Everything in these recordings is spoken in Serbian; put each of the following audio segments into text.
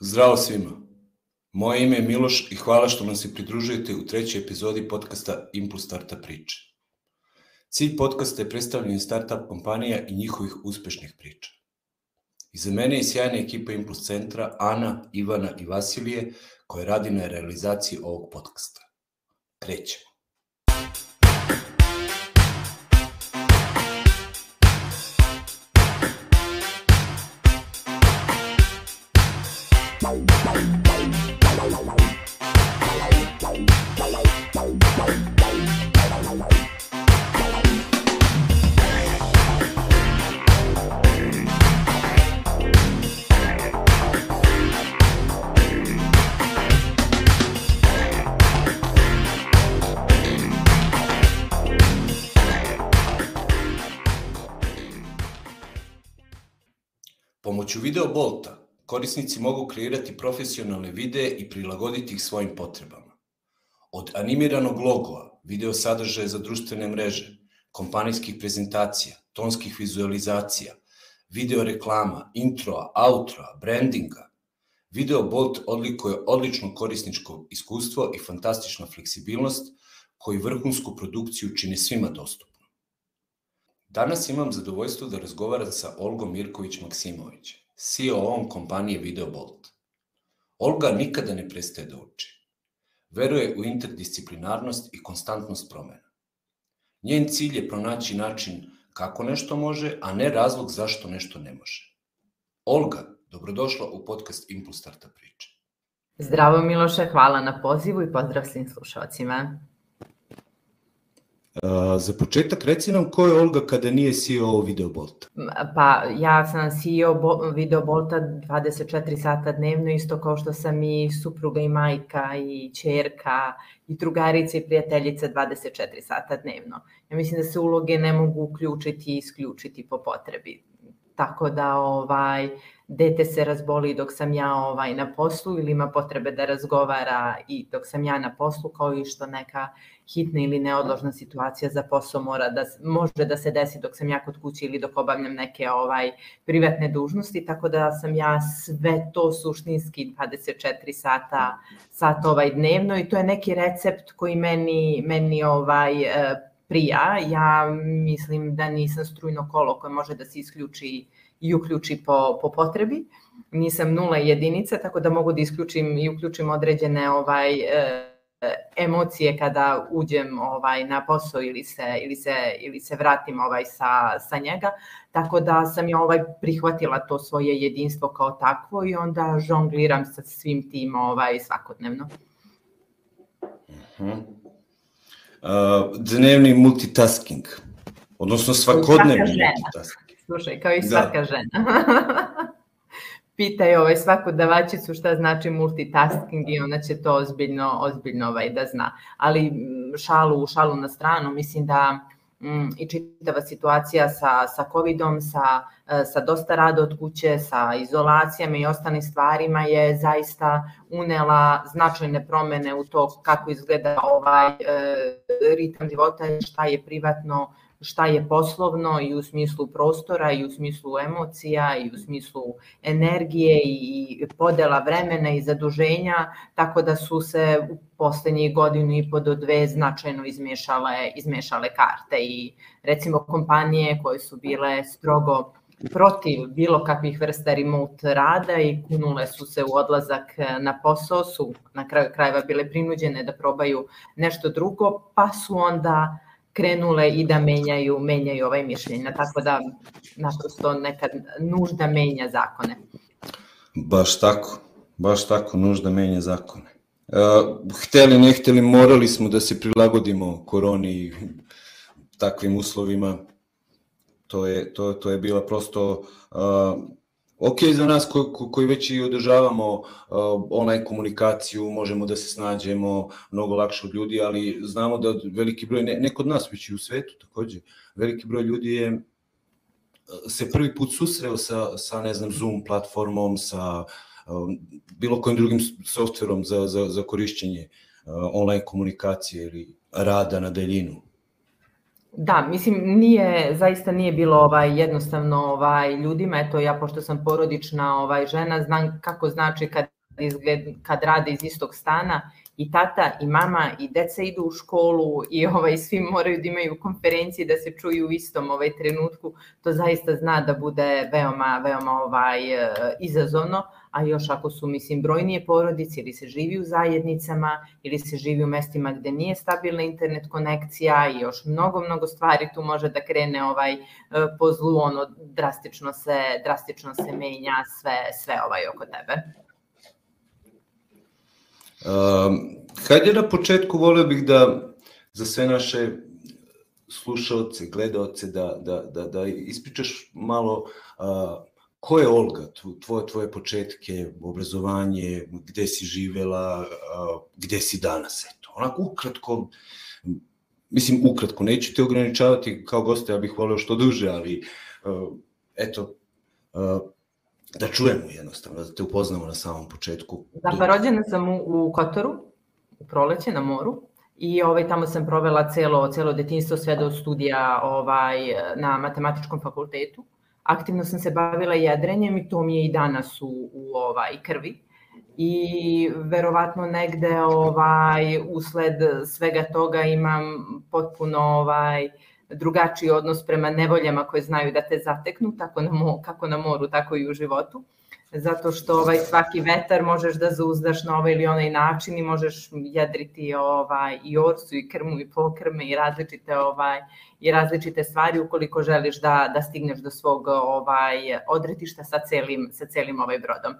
Zdravo svima. Moje ime je Miloš i hvala što nam se pridružujete u trećoj epizodi podcasta Impuls Starta priče. Cilj podcasta je predstavljanje startup kompanija i njihovih uspešnih priča. Iza mene je sjajna ekipa Impuls centra Ana, Ivana i Vasilije koja radi na realizaciji ovog podcasta. Krećemo. Pomoću video bolta korisnici mogu kreirati profesionalne videe i prilagoditi ih svojim potrebama. Od animiranog logoa, video sadržaja za društvene mreže, kompanijskih prezentacija, tonskih vizualizacija, video reklama, introa, outroa, brandinga, Video Bolt odlikuje odlično korisničko iskustvo i fantastična fleksibilnost koji vrhunsku produkciju čine svima dostupno. Danas imam zadovoljstvo da razgovaram sa Olgom Mirković-Maksimović, CEO-om kompanije Videobolt. Olga nikada ne prestaje da uči. Veruje u interdisciplinarnost i konstantnost promena. Njen cilj je pronaći način kako nešto može, a ne razlog zašto nešto ne može. Olga, dobrodošla u podcast Impuls Starta priče. Zdravo Miloše, hvala na pozivu i pozdrav svim slušalcima. Za početak reci nam ko je Olga kada nije CEO Videobolta? Pa ja sam CEO Videobolta 24 sata dnevno, isto kao što sam i supruga i majka i čerka i drugarica i prijateljica 24 sata dnevno. Ja mislim da se uloge ne mogu uključiti i isključiti po potrebi. Tako da ovaj, dete se razboli dok sam ja ovaj na poslu ili ima potrebe da razgovara i dok sam ja na poslu kao i što neka hitna ili neodložna situacija za posao mora da može da se desi dok sam ja kod kuće ili dok obavljam neke ovaj privatne dužnosti tako da sam ja sve to suštinski 24 sata sat ovaj dnevno i to je neki recept koji meni meni ovaj e, prija. Ja mislim da nisam strujno kolo koje može da se isključi i uključi po, po potrebi. Nisam nula jedinica, tako da mogu da isključim i uključim određene ovaj e, emocije kada uđem ovaj na posao ili se ili se ili se vratim ovaj sa sa njega tako da sam ja ovaj prihvatila to svoje jedinstvo kao takvo i onda žongliram sa svim tim ovaj svakodnevno. Mhm. Uh -huh. uh, dnevni multitasking odnosno svakodnevni multitasking Slušaj, kao i da. svaka da. žena. Pitaj ovaj svaku davačicu šta znači multitasking i ona će to ozbiljno, ozbiljno ovaj, da zna. Ali šalu, šalu na stranu, mislim da mm, i čitava situacija sa, sa COVID-om, sa, e, sa dosta rada od kuće, sa izolacijama i ostalim stvarima je zaista unela značajne promene u to kako izgleda ovaj e, ritam života, šta je privatno, šta je poslovno i u smislu prostora i u smislu emocija i u smislu energije i podela vremena i zaduženja, tako da su se u poslednjih godinu i po do dve značajno izmešale, izmešale karte i recimo kompanije koje su bile strogo protiv bilo kakvih vrsta remote rada i kunule su se u odlazak na posao, su na kraju krajeva bile prinuđene da probaju nešto drugo, pa su onda krenule i da menjaju, menjaju ovaj mišljenja, tako da naprosto nekad nužda menja zakone. Baš tako, baš tako, nužda menja zakone. Uh, hteli, ne hteli, morali smo da se prilagodimo koroni i takvim uslovima. To je, to, to je bila prosto uh, ok za nas ko, ko, koji već i održavamo uh, online komunikaciju, možemo da se snađemo mnogo lakše od ljudi, ali znamo da veliki broj, ne, ne kod nas, već i u svetu takođe, veliki broj ljudi je uh, se prvi put susreo sa, sa ne znam, Zoom platformom, sa uh, bilo kojim drugim softverom za, za, za korišćenje uh, online komunikacije ili rada na daljinu. Da, mislim nije zaista nije bilo ovaj jednostavno ovaj ljudima, eto ja pošto sam porodična ovaj žena, znam kako znači kad izgled, kad rade iz istog stana i tata i mama i deca idu u školu i ovaj svi moraju da imaju konferencije da se čuju u istom ovaj trenutku, to zaista zna da bude veoma veoma ovaj izazovno, a još ako su mislim brojnije porodice ili se živi u zajednicama ili se živi u mestima gde nije stabilna internet konekcija i još mnogo mnogo stvari tu može da krene ovaj po zlu ono drastično se drastično se menja sve sve ovaj oko tebe. Um, hajde na početku volio bih da za sve naše slušalce, gledaoce, da, da, da, da ispričaš malo uh, ko je Olga, tvoje, tvoje početke, obrazovanje, gde si živela, gde si danas, eto, onako ukratko, mislim ukratko, neću te ograničavati kao goste, ja bih voleo što duže, ali eto, da čujemo jednostavno, da te upoznamo na samom početku. Da, pa rođena sam u, u Kotoru, u proleće na moru, i ovaj tamo sam provela celo celo detinjstvo sve do studija ovaj na matematičkom fakultetu. Aktivno sam se bavila jedrenjem i to mi je i danas u, u ovaj krvi. I verovatno negde ovaj usled svega toga imam potpuno ovaj drugačiji odnos prema nevoljama koje znaju da te zateknu, tako na mo, kako na moru, tako i u životu. Zato što ovaj, svaki vetar možeš da zauzdaš na ovaj ili onaj način i možeš jedriti ovaj, i orsu i krmu i pokrme i različite ovaj, i različite stvari ukoliko želiš da, da stigneš do svog ovaj, odretišta sa celim, sa celim ovaj brodom.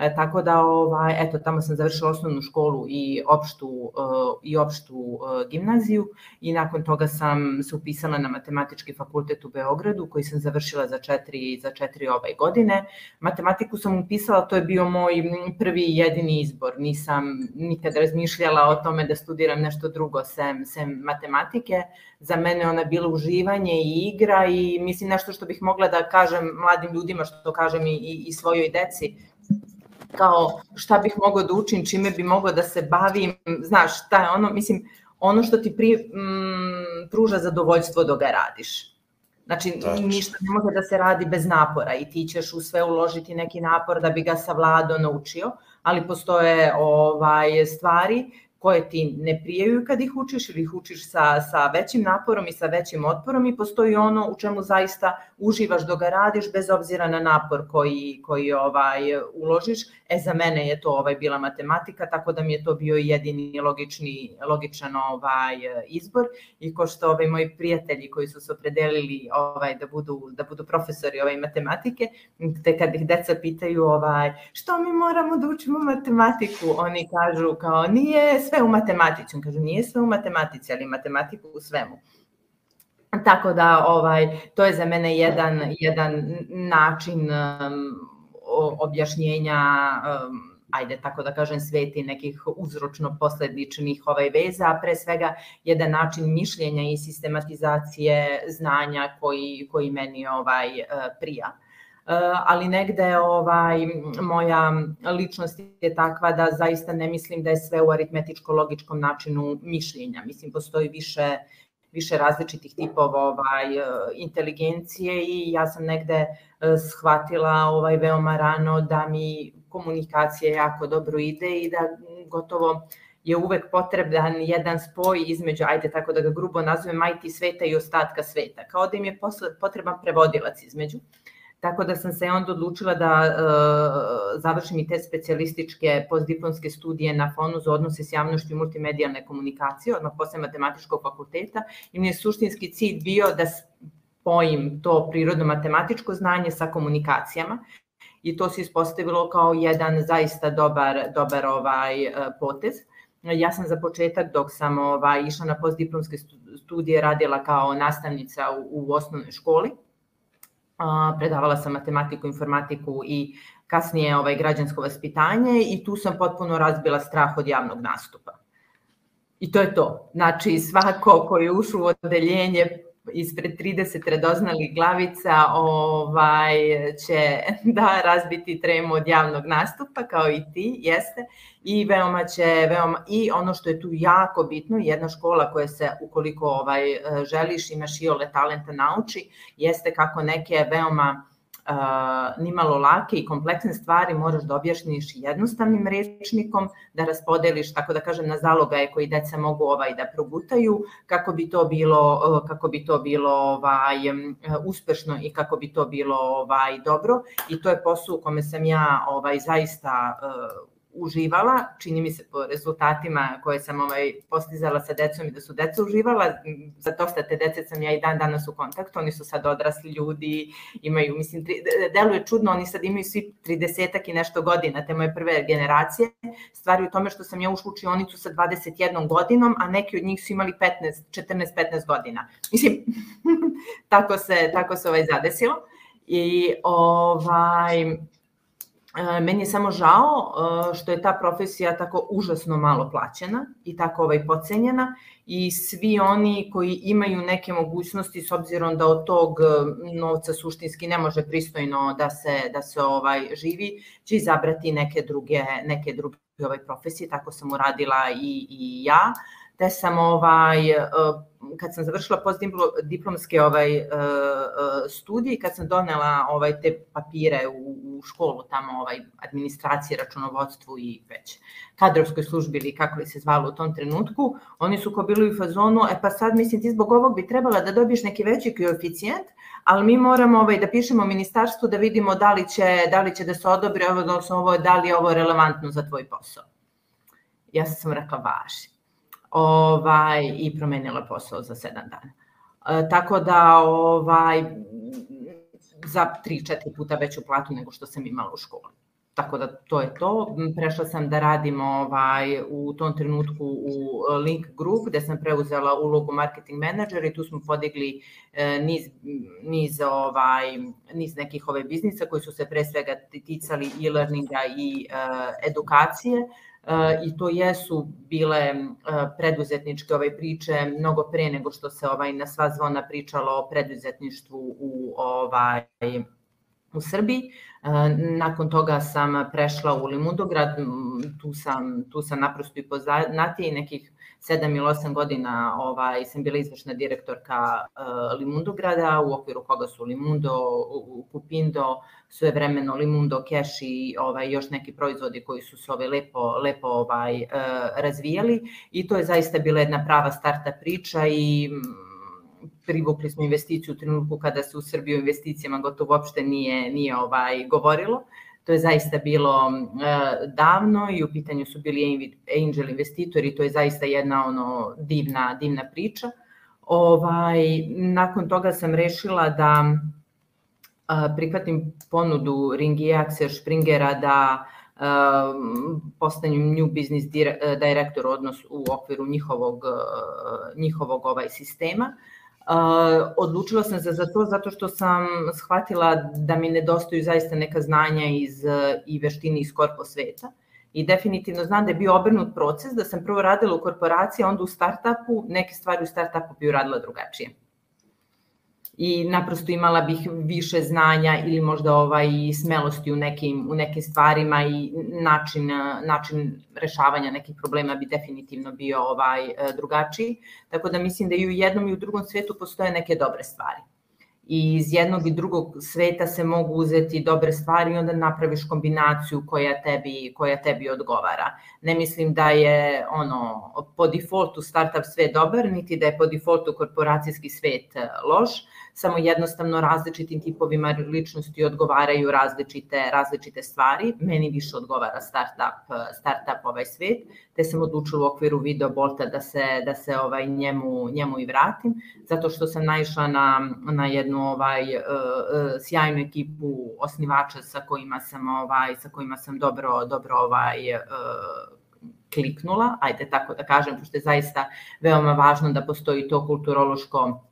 E, tako da, ovaj, eto, tamo sam završila osnovnu školu i opštu, uh, i opštu uh, gimnaziju i nakon toga sam se upisala na matematički fakultet u Beogradu koji sam završila za četiri, za četiri ovaj godine. Matematiku sam upisala, to je bio moj prvi jedini izbor. Nisam nikad razmišljala o tome da studiram nešto drugo sem, sem matematike. Za mene ona bila uživanje i igra i mislim nešto što bih mogla da kažem mladim ljudima, što kažem i, i, i svojoj deci, kao šta bih mogao da učim, čime bi mogao da se bavim, znaš, šta je ono, mislim, ono što ti pri, m, pruža zadovoljstvo dok ga radiš. Znači, Tač. ništa ne može da se radi bez napora i ti ćeš u sve uložiti neki napor da bi ga savladao, naučio, ali postoje ovaj stvari koje ti ne prijaju kad ih učiš ili ih učiš sa, sa većim naporom i sa većim otporom i postoji ono u čemu zaista uživaš dok ga radiš bez obzira na napor koji, koji ovaj, uložiš. E za mene je to ovaj bila matematika, tako da mi je to bio jedini logični, logičan ovaj, izbor i ko što ovaj, moji prijatelji koji su se opredelili ovaj, da, budu, da budu profesori ovaj, matematike, te kad ih deca pitaju ovaj, što mi moramo da učimo matematiku, oni kažu kao nije sve u matematici. On kaže, nije sve u matematici, ali matematiku u svemu. Tako da ovaj to je za mene jedan jedan način um, objašnjenja um, ajde tako da kažem sveti nekih uzročno posledičnih ovaj veza, a pre svega jedan način mišljenja i sistematizacije znanja koji koji meni ovaj prija. Ali negde ovaj, moja ličnost je takva da zaista ne mislim da je sve u aritmetičko-logičkom načinu mišljenja. Mislim, postoji više više različitih tipova ovaj inteligencije i ja sam negde eh, shvatila ovaj veoma rano da mi komunikacija jako dobro ide i da gotovo je uvek potreban jedan spoj između, ajde tako da ga grubo nazovem, majti sveta i ostatka sveta. Kao da im je potreban prevodilac između. Uh, Tako da sam se onda odlučila da e, završim i te specijalističke postdiplomske studije na fonu za odnose s javnošću i multimedijalne komunikacije, odmah posle matematičkog fakulteta i mi je suštinski cilj bio da spojim to prirodno-matematičko znanje sa komunikacijama i to se ispostavilo kao jedan zaista dobar, dobar ovaj e, potez. Ja sam za početak dok sam ovaj, išla na postdiplomske studije radila kao nastavnica u, u osnovnoj školi predavala sam matematiku, informatiku i kasnije ovaj građansko vaspitanje i tu sam potpuno razbila strah od javnog nastupa. I to je to. Znači, svako ko je ušao u odeljenje ispred 30 radoznali glavica ovaj, će da razbiti tremu od javnog nastupa, kao i ti, jeste, i veoma će, veoma, i ono što je tu jako bitno, jedna škola koja se, ukoliko ovaj, želiš, imaš i ole talenta nauči, jeste kako neke veoma nimalo lake i kompleksne stvari moraš da objašnjiš jednostavnim rečnikom, da raspodeliš, tako da kažem, na zalogaje koji deca mogu ovaj da progutaju, kako bi to bilo, kako bi to bilo ovaj, uspešno i kako bi to bilo ovaj dobro. I to je posao u kome sam ja ovaj, zaista uh, uživala, čini mi se po rezultatima koje sam ovaj, postizala sa decom i da su deca uživala, za to te dece sam ja i dan danas u kontaktu, oni su sad odrasli ljudi, imaju, mislim, tri, deluje čudno, oni sad imaju svi 30 i nešto godina, te moje prve generacije, stvari u tome što sam ja ušla u učionicu sa 21 godinom, a neki od njih su imali 15, 14-15 godina. Mislim, tako se, tako se ovaj zadesilo. I ovaj, meni je samo žao e, što je ta profesija tako užasno malo plaćena i tako ovaj pocenjena i svi oni koji imaju neke mogućnosti s obzirom da od tog e, novca suštinski ne može pristojno da se da se ovaj živi, će izabrati neke druge neke druge ovaj profesije, tako sam uradila i i ja. Te sam ovaj kad sam završila postdiplomske ovaj studije kad sam donela ovaj te papire u, u školu tamo ovaj administracije, računovodstvu i već kadrovskoj službi ili kako li se zvalo u tom trenutku, oni su ko bili u fazonu, e pa sad mislim ti zbog ovog bi trebala da dobiješ neki veći koeficijent, ali mi moramo ovaj, da pišemo ministarstvu da vidimo da li će, da, li će da se odobri ovo, da, ovo, da li je ovo relevantno za tvoj posao. Ja sam rekla, važi ovaj, i promenila posao za sedam dana. E, tako da ovaj, za 3-4 puta veću platu nego što sam imala u školi. Tako da to je to. Prešla sam da radim ovaj, u tom trenutku u Link Group gde sam preuzela ulogu marketing menadžera i tu smo podigli e, niz, niz, ovaj, niz nekih ove biznisa koji su se pre svega ticali e-learninga i e, edukacije i to jesu bile preduzetničke ove priče mnogo pre nego što se ovaj na sva zvona pričalo o preduzetništvu u ovaj u Srbiji. Nakon toga sam prešla u Limundograd, tu sam, tu sam naprosto i poznatije nekih 7 ili 8 godina ovaj, sam bila izvršna direktorka Limundograda, u okviru koga su Limundo, Kupindo, svojevremeno Limundo, Cash i ovaj, još neki proizvodi koji su se ovaj, lepo, lepo ovaj, uh, razvijali i to je zaista bila jedna prava starta priča i mm, privukli smo investiciju u trenutku kada se u Srbiji investicijama gotovo uopšte nije, nije ovaj, govorilo. To je zaista bilo uh, davno i u pitanju su bili angel investitori, to je zaista jedna ono divna, divna priča. Ovaj, nakon toga sam rešila da prihvatim ponudu Ringija Axel Springera da postanjem new business director odnos u okviru njihovog, njihovog ovaj sistema. Odlučila sam se za to zato što sam shvatila da mi nedostaju zaista neka znanja iz, i veštine iz korpo sveta. I definitivno znam da je bio obrnut proces, da sam prvo radila u korporaciji, a onda u startupu, neke stvari u startupu bi uradila drugačije i naprosto imala bih više znanja ili možda ovaj smelosti u nekim u nekim stvarima i način način rešavanja nekih problema bi definitivno bio ovaj drugačiji. Tako da mislim da i u jednom i u drugom svetu postoje neke dobre stvari i iz jednog i drugog sveta se mogu uzeti dobre stvari i onda napraviš kombinaciju koja tebi, koja tebi odgovara. Ne mislim da je ono po defaultu startup svet dobar, niti da je po defaultu korporacijski svet loš, samo jednostavno različitim tipovima ličnosti odgovaraju različite, različite stvari. Meni više odgovara startup, startup ovaj svet, te sam odlučila u okviru video bolta da se, da se ovaj njemu, njemu i vratim, zato što sam naišla na, na jednu ovaj, uh, sjajnu ekipu osnivača sa kojima sam, ovaj, sa kojima sam dobro, dobro ovaj, uh, kliknula, ajde tako da kažem, pošto je zaista veoma važno da postoji to kulturološko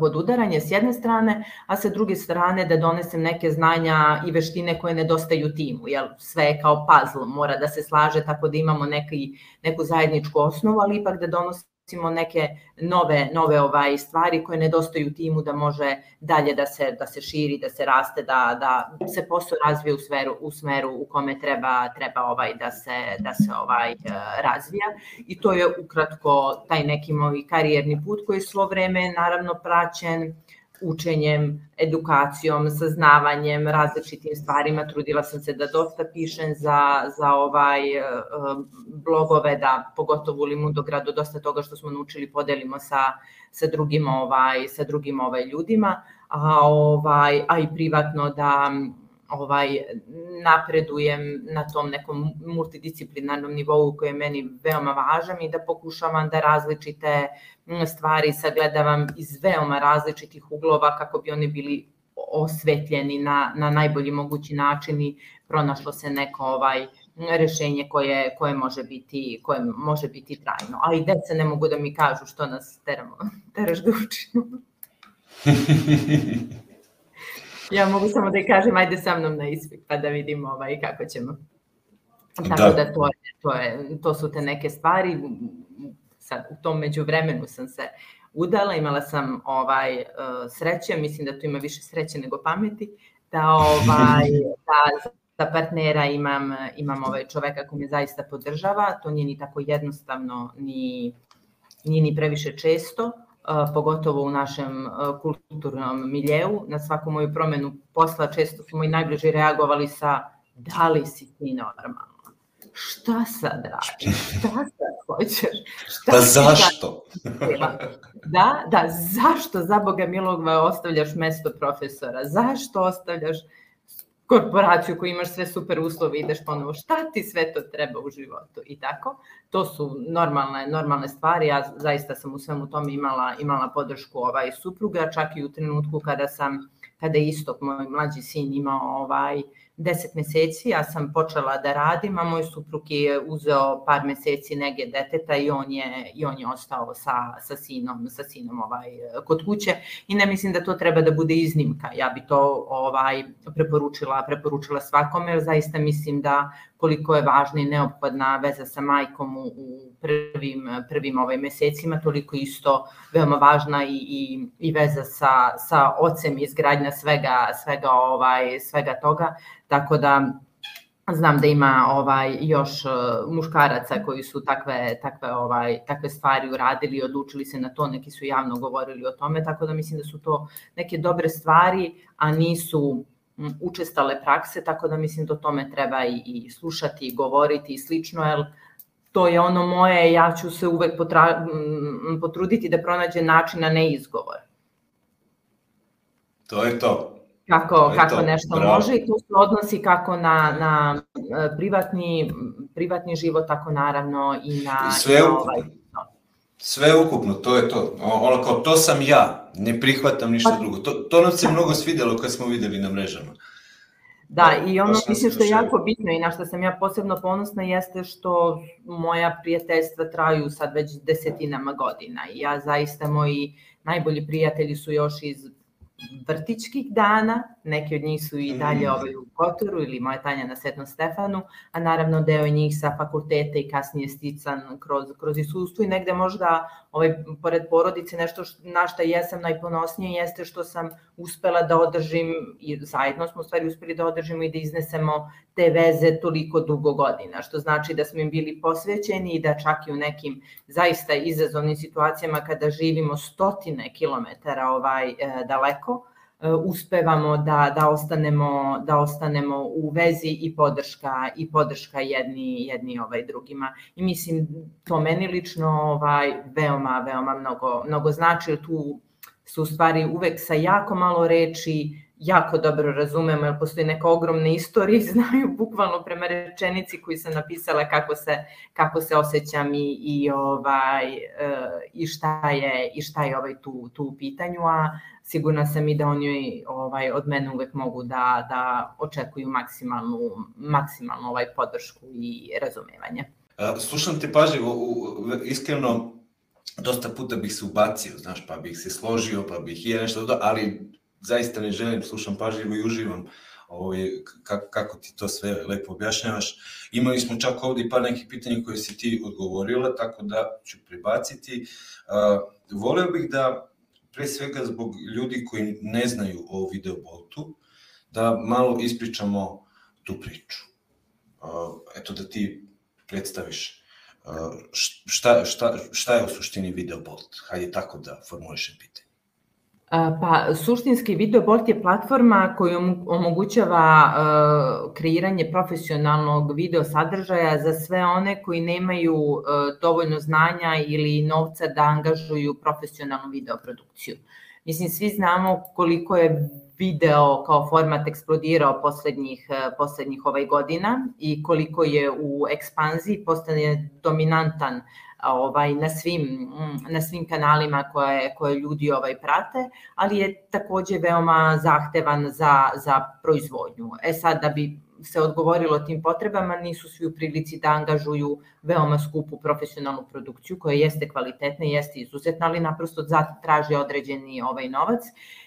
podudaranje s jedne strane, a sa druge strane da donesem neke znanja i veštine koje nedostaju timu, jer sve je kao puzzle, mora da se slaže tako da imamo neki, neku zajedničku osnovu, ali ipak da donosim unosimo neke nove nove ovaj stvari koje nedostaju timu da može dalje da se da se širi, da se raste, da da se posao razvije u sferu u smeru u kome treba treba ovaj da se da se ovaj razvija. I to je ukratko taj neki moj karijerni put koji svo vreme naravno praćen učenjem, edukacijom, saznavanjem, različitim stvarima. Trudila sam se da dosta pišem za, za ovaj e, blogove, da pogotovo u Limundogradu dosta toga što smo naučili podelimo sa, sa drugim ovaj sa drugim ovaj ljudima, a ovaj a i privatno da ovaj napredujem na tom nekom multidisciplinarnom nivou koji je meni veoma važan i da pokušavam da različite stvari sagledavam iz veoma različitih uglova kako bi oni bili osvetljeni na, na najbolji mogući način i pronašlo se neko ovaj rešenje koje, koje, može biti, koje može biti trajno. A i deca ne mogu da mi kažu što nas teramo, teraš da učimo. ja mogu samo da kažem, ajde sa mnom na ispit, pa da vidimo ovaj, kako ćemo. Tako da, da to, je, to, je, to su te neke stvari. Sad, u tom međuvremenu sam se udala, imala sam ovaj uh, sreće, mislim da tu ima više sreće nego pameti, da ovaj da za partnera imam imam ovaj čoveka koji me zaista podržava, to nije ni tako jednostavno ni nije ni previše često, pogotovo u našem kulturnom miljeu. Na svaku moju promenu posla često su moji najbliži reagovali sa da li si ti normalno? Šta sad radiš? Šta sad hoćeš? Šta pa zašto? Da, da, zašto za Boga milog ostavljaš mesto profesora? Zašto ostavljaš korporaciju koju imaš sve super uslove, ideš ponovo, šta ti sve to treba u životu i tako. To su normalne, normalne stvari, ja zaista sam u svemu tome imala, imala podršku ovaj supruga, čak i u trenutku kada sam, kada je istok, moj mlađi sin imao ovaj, 10 meseci ja sam počela da radim, a moj suprug je uzeo par meseci nege deteta i on je, i on je ostao sa, sa sinom, sa sinom ovaj, kod kuće i ne mislim da to treba da bude iznimka. Ja bi to ovaj preporučila, preporučila svakome, jer zaista mislim da koliko je važna i neophodna veza sa majkom u, u prvim, prvim ovaj mesecima, toliko isto veoma važna i, i, i veza sa, sa ocem izgradnja svega, svega, ovaj, svega toga. Tako da znam da ima ovaj još uh, muškaraca koji su takve takve ovaj takve stvari uradili i odlučili se na to, neki su javno govorili o tome, tako da mislim da su to neke dobre stvari, a nisu učestale prakse, tako da mislim da o tome treba i, i slušati i govoriti i slično, jer to je ono moje, ja ću se uvek potra, potruditi da pronađe način, na ne izgovor. To je to. Kako, to kako to. nešto Bravo. može i to se odnosi kako na, na e, privatni, privatni život, tako naravno i na... I sve, na ovaj, Sve ukupno, to je to. Ono kao, to sam ja, ne prihvatam ništa pa, drugo. To, to nam se mnogo svidelo kad smo videli na mrežama. Da, i ono mislim što je jako bitno i na što sam ja posebno ponosna jeste što moja prijateljstva traju sad već desetinama godina i ja zaista moji najbolji prijatelji su još iz vrtičkih dana, neki od njih su i dalje mm. ovaj u Kotoru ili moja Tanja na Svetom Stefanu, a naravno deo njih sa fakulteta i kasnije stican kroz, kroz isustvo i negde možda ovaj, pored porodice nešto š, na šta jesam najponosnije jeste što sam uspela da održim i zajedno smo u stvari uspeli da održimo i da iznesemo te veze toliko dugo godina, što znači da smo im bili posvećeni i da čak i u nekim zaista izazovnim situacijama kada živimo stotine kilometara ovaj, e, daleko, uspevamo da, da, ostanemo, da ostanemo u vezi i podrška, i podrška jedni, jedni ovaj drugima. I mislim, to meni lično ovaj, veoma, veoma mnogo, mnogo znači, tu su stvari uvek sa jako malo reči jako dobro razumemo, jer postoji neka ogromna istorija i znaju bukvalno prema rečenici koju sam napisala kako se, kako se osjećam i, i, ovaj, e, i, šta je, i šta je ovaj tu, tu u pitanju, a sigurna sam i da oni ovaj, od mene uvek mogu da, da očekuju maksimalnu, maksimalnu ovaj podršku i razumevanje. Slušam te pažljivo, iskreno, dosta puta bih se ubacio, znaš, pa bih se složio, pa bih i nešto, ali zaista ne želim, slušam pažljivo i uživam ovaj, kako, kako ti to sve lepo objašnjavaš. Imali smo čak ovde i par nekih pitanja koje si ti odgovorila, tako da ću pribaciti. Uh, voleo bih da, pre svega zbog ljudi koji ne znaju o videoboltu, da malo ispričamo tu priču. Uh, eto da ti predstaviš uh, šta, šta, šta je u suštini videobolt. Hajde tako da formulišem pitanje. Pa, suštinski Videobolt je platforma koja omogućava kreiranje profesionalnog video sadržaja za sve one koji nemaju dovoljno znanja ili novca da angažuju profesionalnu videoprodukciju. Mislim, svi znamo koliko je video kao format eksplodirao poslednjih, poslednjih ovaj godina i koliko je u ekspanziji postane dominantan ovaj na svim na svim kanalima koje koje ljudi ovaj prate, ali je takođe veoma zahtevan za za proizvodnju. E sad da bi se odgovorilo tim potrebama, nisu svi u prilici da angažuju veoma skupu profesionalnu produkciju koja jeste kvalitetna i jeste izuzetna, ali naprosto traži određeni ovaj novac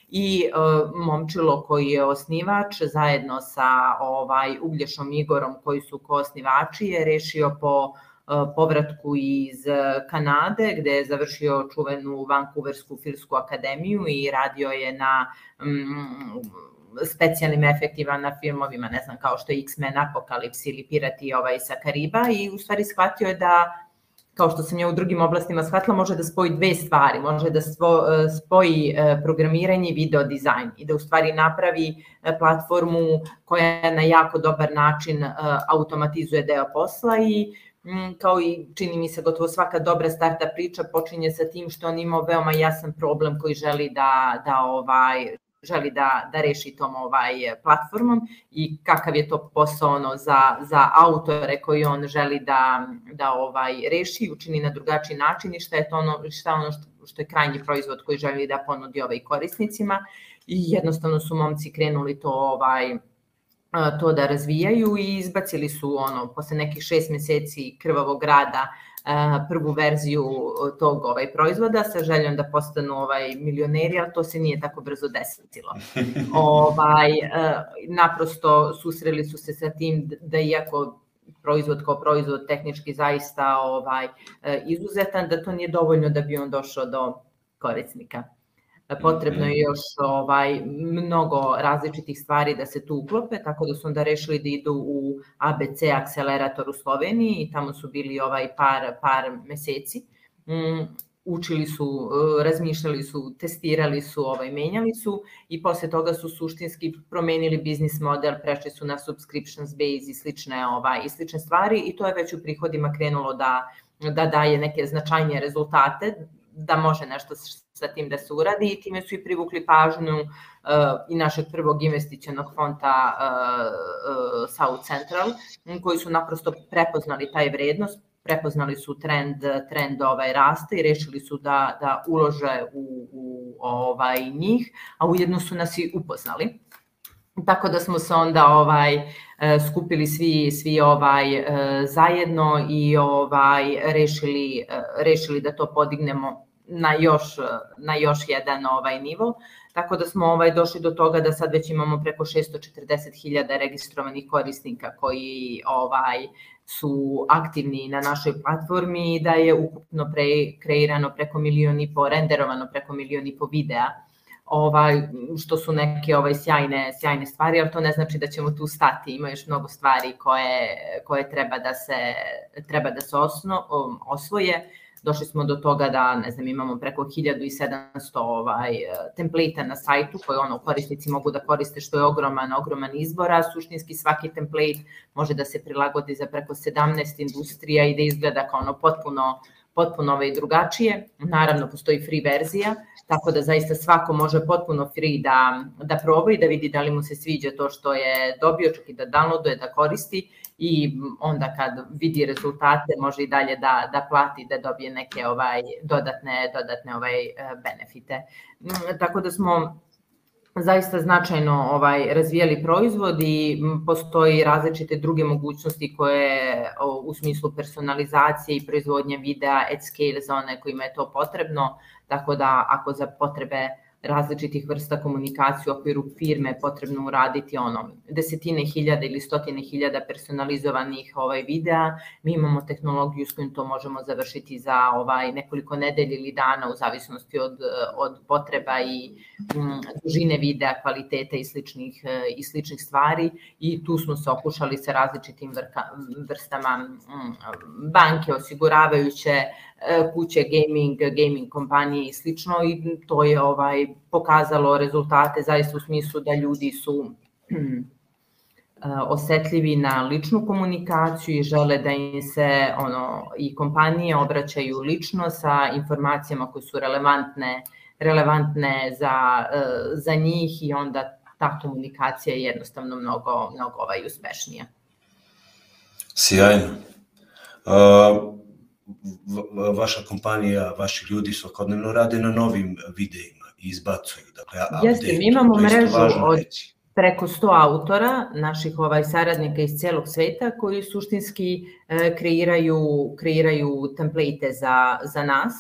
i e, momčilo koji je osnivač zajedno sa ovaj Uglješom Igorom koji su koosnivači je rešio po povratku iz Kanade, gde je završio čuvenu Vancouversku filmsku akademiju i radio je na mm, specijalnim efektima na filmovima, ne znam, kao što je X-Men Apokalips ili Pirati ovaj sa Kariba i u stvari shvatio je da kao što sam ja u drugim oblastima shvatila, može da spoji dve stvari. Može da spoji programiranje i video dizajn i da u stvari napravi platformu koja na jako dobar način automatizuje deo posla i Mm, kao i čini mi se gotovo svaka dobra starta priča počinje sa tim što on imao veoma jasan problem koji želi da, da ovaj, želi da, da reši tom ovaj platformom i kakav je to posao ono za, za autore koji on želi da, da ovaj reši učini na drugačiji način i šta je to ono, šta ono što, što je krajnji proizvod koji želi da ponudi ovaj korisnicima. I jednostavno su momci krenuli to ovaj to da razvijaju i izbacili su ono posle nekih šest meseci krvavog rada prvu verziju tog ovaj proizvoda sa željom da postanu ovaj milioneri, ali to se nije tako brzo desilo. ovaj naprosto susreli su se sa tim da iako proizvod kao proizvod tehnički zaista ovaj izuzetan da to nije dovoljno da bi on došao do korisnika potrebno je još ovaj mnogo različitih stvari da se tu uklope, tako da su onda rešili da idu u ABC akcelerator u Sloveniji i tamo su bili ovaj par, par meseci. Mm, učili su, razmišljali su, testirali su, ovaj, menjali su i posle toga su suštinski promenili biznis model, prešli su na subscriptions base i slične, ovaj, i slične stvari i to je već u prihodima krenulo da, da daje neke značajnije rezultate, da može nešto sa tim da se uradi i time su i privukli pažnju uh, i našeg prvog investicionog fonta uh, uh, South Central, koji su naprosto prepoznali taj vrednost, prepoznali su trend, trend ovaj rasta i rešili su da, da ulože u, u ovaj njih, a ujedno su nas i upoznali. Tako da smo se onda ovaj skupili svi svi ovaj zajedno i ovaj rešili rešili da to podignemo na još, na još jedan ovaj nivo. Tako da smo ovaj došli do toga da sad već imamo preko 640.000 registrovanih korisnika koji ovaj su aktivni na našoj platformi i da je ukupno pre, kreirano preko milion i po, renderovano preko milion i po videa ovaj, što su neke ovaj, sjajne, sjajne stvari, ali to ne znači da ćemo tu stati, ima još mnogo stvari koje, koje treba da se, treba da se osno, osvoje došli smo do toga da, ne znam, imamo preko 1700 ovaj, templejta na sajtu koje ono, korisnici mogu da koriste što je ogroman, ogroman izbor, a suštinski svaki template može da se prilagodi za preko 17 industrija i da izgleda kao ono potpuno potpuno ovaj drugačije. Naravno, postoji free verzija, tako da zaista svako može potpuno free da, da proba i da vidi da li mu se sviđa to što je dobio, čak i da downloaduje, da koristi i onda kad vidi rezultate može i dalje da, da plati, da dobije neke ovaj dodatne, dodatne ovaj benefite. Mm, tako da smo zaista značajno ovaj razvijali proizvod i postoji različite druge mogućnosti koje u smislu personalizacije i proizvodnje videa at scale za one kojima je to potrebno, tako da ako za potrebe različitih vrsta komunikacije u okviru firme potrebno uraditi ono desetine hiljada ili stotine hiljada personalizovanih ovaj videa. Mi imamo tehnologiju s kojim to možemo završiti za ovaj nekoliko nedelja ili dana u zavisnosti od, od potreba i m, dužine videa, kvaliteta i sličnih, i sličnih stvari i tu smo se okušali sa različitim vrka, vrstama m, banke, osiguravajuće, E, kuće gaming, gaming kompanije i slično i to je ovaj pokazalo rezultate zaista u smislu da ljudi su e, osetljivi na ličnu komunikaciju i žele da im se ono i kompanije obraćaju lično sa informacijama koje su relevantne relevantne za, e, za njih i onda ta komunikacija je jednostavno mnogo, mnogo ovaj uspešnija. Sjajno. Uh, vaša kompanija, vaši ljudi svakodnevno rade na novim videima izbacuju. Dakle, Jeste, mi imamo mrežu od reći. preko 100 autora, naših ovaj saradnika iz celog sveta, koji suštinski e, kreiraju, kreiraju template za, za nas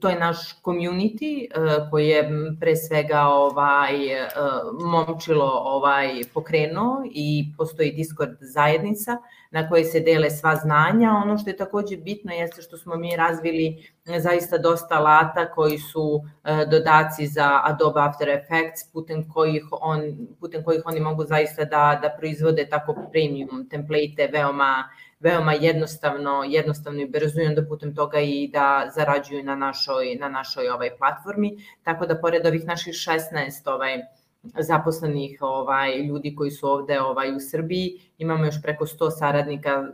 to je naš community koji je pre svega ovaj momčilo ovaj pokrenuo i postoji Discord zajednica na kojoj se dele sva znanja. Ono što je takođe bitno jeste što smo mi razvili zaista dosta alata koji su dodaci za Adobe After Effects putem kojih on putem kojih oni mogu zaista da da proizvode tako premium template veoma veoma jednostavno, jednostavno i brzo i onda putem toga i da zarađuju na našoj, na našoj ovaj platformi. Tako da pored ovih naših 16 ovaj, zaposlenih ovaj ljudi koji su ovde ovaj u Srbiji, imamo još preko 100 saradnika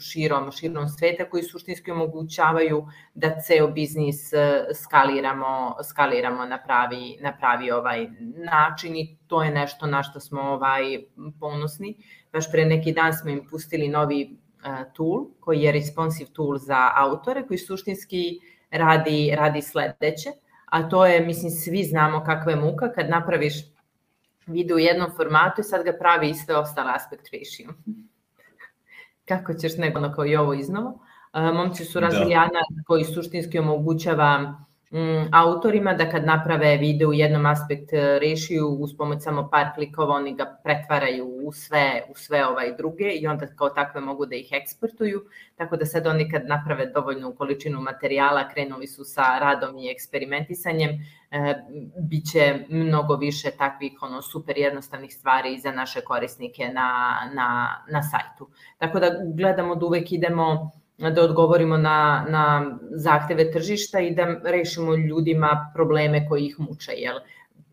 širom širom sveta koji suštinski omogućavaju da ceo biznis eh, skaliramo skaliramo na pravi na pravi ovaj način i to je nešto na što smo ovaj ponosni. Baš pre neki dan smo im pustili novi tool koji je responsive tool za autore koji suštinski radi, radi sledeće, a to je, mislim, svi znamo kakva je muka kad napraviš video u jednom formatu i sad ga pravi i sve ostale aspect ratio. Kako ćeš nego kao i ovo iznovo. Momci su razvili da. koji suštinski omogućava Mm, autorima da kad naprave video u jednom aspekt e, rešiju uz pomoć samo par klikova oni ga pretvaraju u sve, u sve ovaj druge i onda kao takve mogu da ih eksportuju. Tako da sad oni kad naprave dovoljnu količinu materijala krenuli su sa radom i eksperimentisanjem, e, biće mnogo više takvih ono super jednostavnih stvari za naše korisnike na, na, na sajtu. Tako da gledamo da uvek idemo da odgovorimo na, na zahteve tržišta i da rešimo ljudima probleme koji ih muče, jel?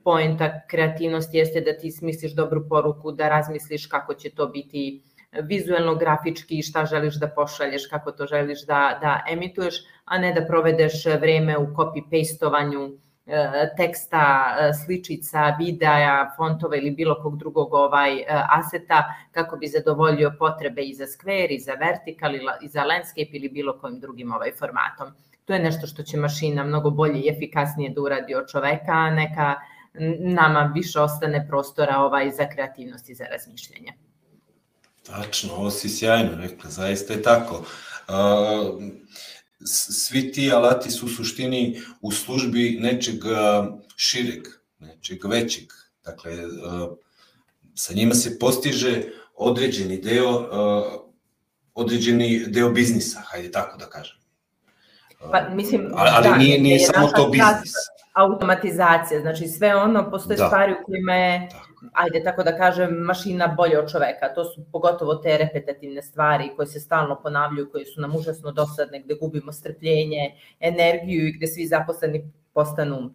Poenta kreativnosti jeste da ti smisliš dobru poruku, da razmisliš kako će to biti vizuelno, grafički, šta želiš da pošalješ, kako to želiš da, da emituješ, a ne da provedeš vreme u copy-pastovanju teksta, e, sličica, videa, fontova ili bilo kog drugog ovaj e, aseta kako bi zadovoljio potrebe i za square, i za vertical, i za landscape ili bilo kojim drugim ovaj formatom. To je nešto što će mašina mnogo bolje i efikasnije da uradi od čoveka, neka nama više ostane prostora ovaj za kreativnost i za razmišljanje. Tačno, ovo si sjajno rekla, zaista je tako. Uh, svi ti alati su u suštini u službi nečeg šireg, nečeg većeg. Dakle, sa njima se postiže određeni deo, određeni deo biznisa, hajde tako da kažem. Pa, mislim, ali, ali da, nije, nije samo to biznis. Automatizacija, znači sve ono, postoje da. stvari u kojima je da ajde tako da kažem, mašina bolje od čoveka. To su pogotovo te repetitivne stvari koje se stalno ponavljaju, koje su nam užasno dosadne, gde gubimo strpljenje, energiju i gde svi zaposleni postanu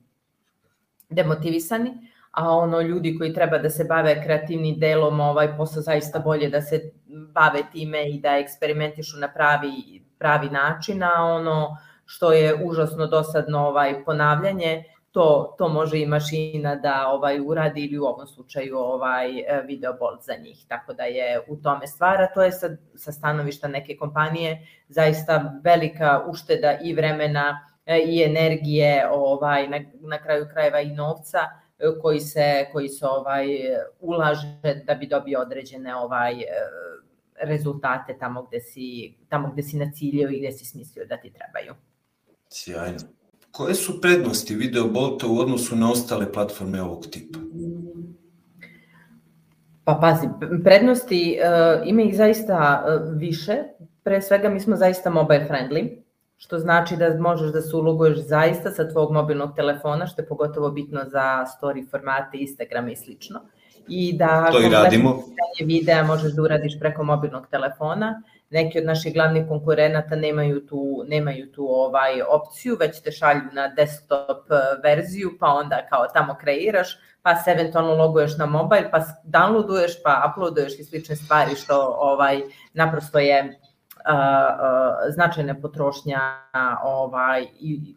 demotivisani, a ono ljudi koji treba da se bave kreativnim delom, ovaj posao zaista bolje da se bave time i da eksperimentišu na pravi, pravi način, a ono što je užasno dosadno ovaj ponavljanje, to, to može i mašina da ovaj uradi ili u ovom slučaju ovaj e, video bolt za njih. Tako da je u tome stvar, a to je sa, sa stanovišta neke kompanije zaista velika ušteda i vremena e, i energije, ovaj na, na kraju krajeva i novca e, koji se koji se ovaj ulaže da bi dobio određene ovaj rezultate tamo gde si tamo gde si na cilju i gde si smislio da ti trebaju. Sjajno. Koje su prednosti video bolta u odnosu na ostale platforme ovog tipa? Pa pazi, prednosti uh, ima ih zaista uh, više. Pre svega mi smo zaista mobile friendly, što znači da možeš da se uloguješ zaista sa tvog mobilnog telefona, što je pogotovo bitno za story formate, Instagram i slično. I da to i radimo. videa možeš da uradiš preko mobilnog telefona neki od naših glavnih konkurenata nemaju tu, nemaju tu ovaj opciju, već te šalju na desktop eh, verziju, pa onda kao tamo kreiraš, pa se eventualno loguješ na mobile, pa downloaduješ, pa uploaduješ i slične stvari što ovaj naprosto je uh, uh, značajna potrošnja ovaj i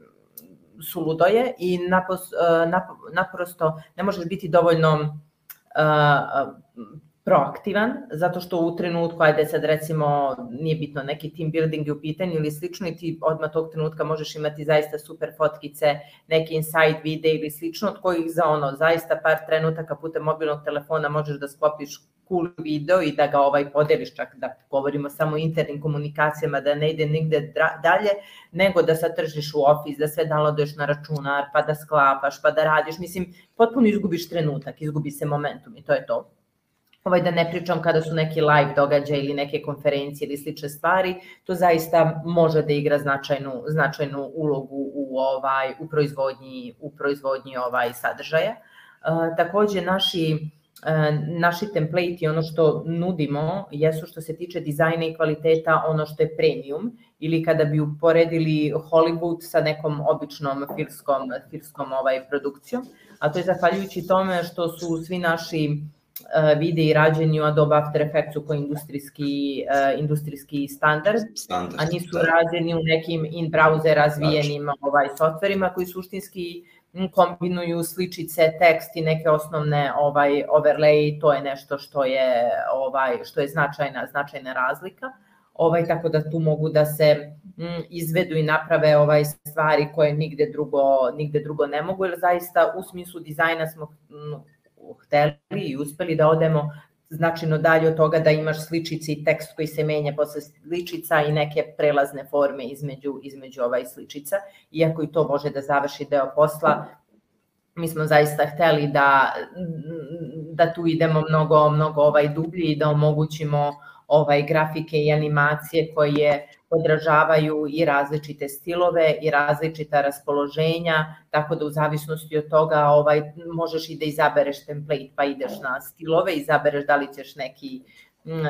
suludo je i napos, nap, naprosto ne možeš biti dovoljno uh, proaktivan, zato što u trenutku, ajde sad recimo, nije bitno, neki team building je u pitanju ili slično i ti odmah tog trenutka možeš imati zaista super fotkice, neki inside video ili slično, od kojih za ono, zaista par trenutaka putem mobilnog telefona možeš da sklopiš cool video i da ga ovaj podeliš čak da govorimo samo o internim komunikacijama, da ne ide nigde dalje, nego da sad tržiš u ofis, da sve downloaduješ na računar, pa da sklapaš, pa da radiš, mislim, potpuno izgubiš trenutak, izgubi se momentum i to je to ovaj da ne pričam kada su neki live događaj ili neke konferencije ili slične stvari, to zaista može da igra značajnu značajnu ulogu u ovaj u proizvodnji u proizvodnji ovaj sadržaja. E, takođe naši e, naši template i ono što nudimo jesu što se tiče dizajna i kvaliteta ono što je premium ili kada bi uporedili Hollywood sa nekom običnom filmskom, filmskom ovaj produkcijom, a to je zahvaljujući tome što su svi naši uh, videi rađeni u Adobe After Effectsu kao industrijski, uh, industrijski standard, standard, a nisu da. rađeni u nekim in-browser razvijenim znači. ovaj, softverima koji suštinski kombinuju sličice, tekst i neke osnovne ovaj overlay, to je nešto što je ovaj što je značajna značajna razlika. Ovaj tako da tu mogu da se m, izvedu i naprave ovaj stvari koje nigde drugo nigde drugo ne mogu, jer zaista u smislu dizajna smo m, hteli i uspeli da odemo značajno dalje od toga da imaš sličice i tekst koji se menja posle sličica i neke prelazne forme između, između ovaj sličica. Iako i to može da završi deo posla, mi smo zaista hteli da, da tu idemo mnogo, mnogo ovaj dublji i da omogućimo ovaj grafike i animacije koje odražavaju i različite stilove i različita raspoloženja, tako da u zavisnosti od toga ovaj, možeš i da izabereš template pa ideš na stilove, izabereš da li ćeš neki mm, e,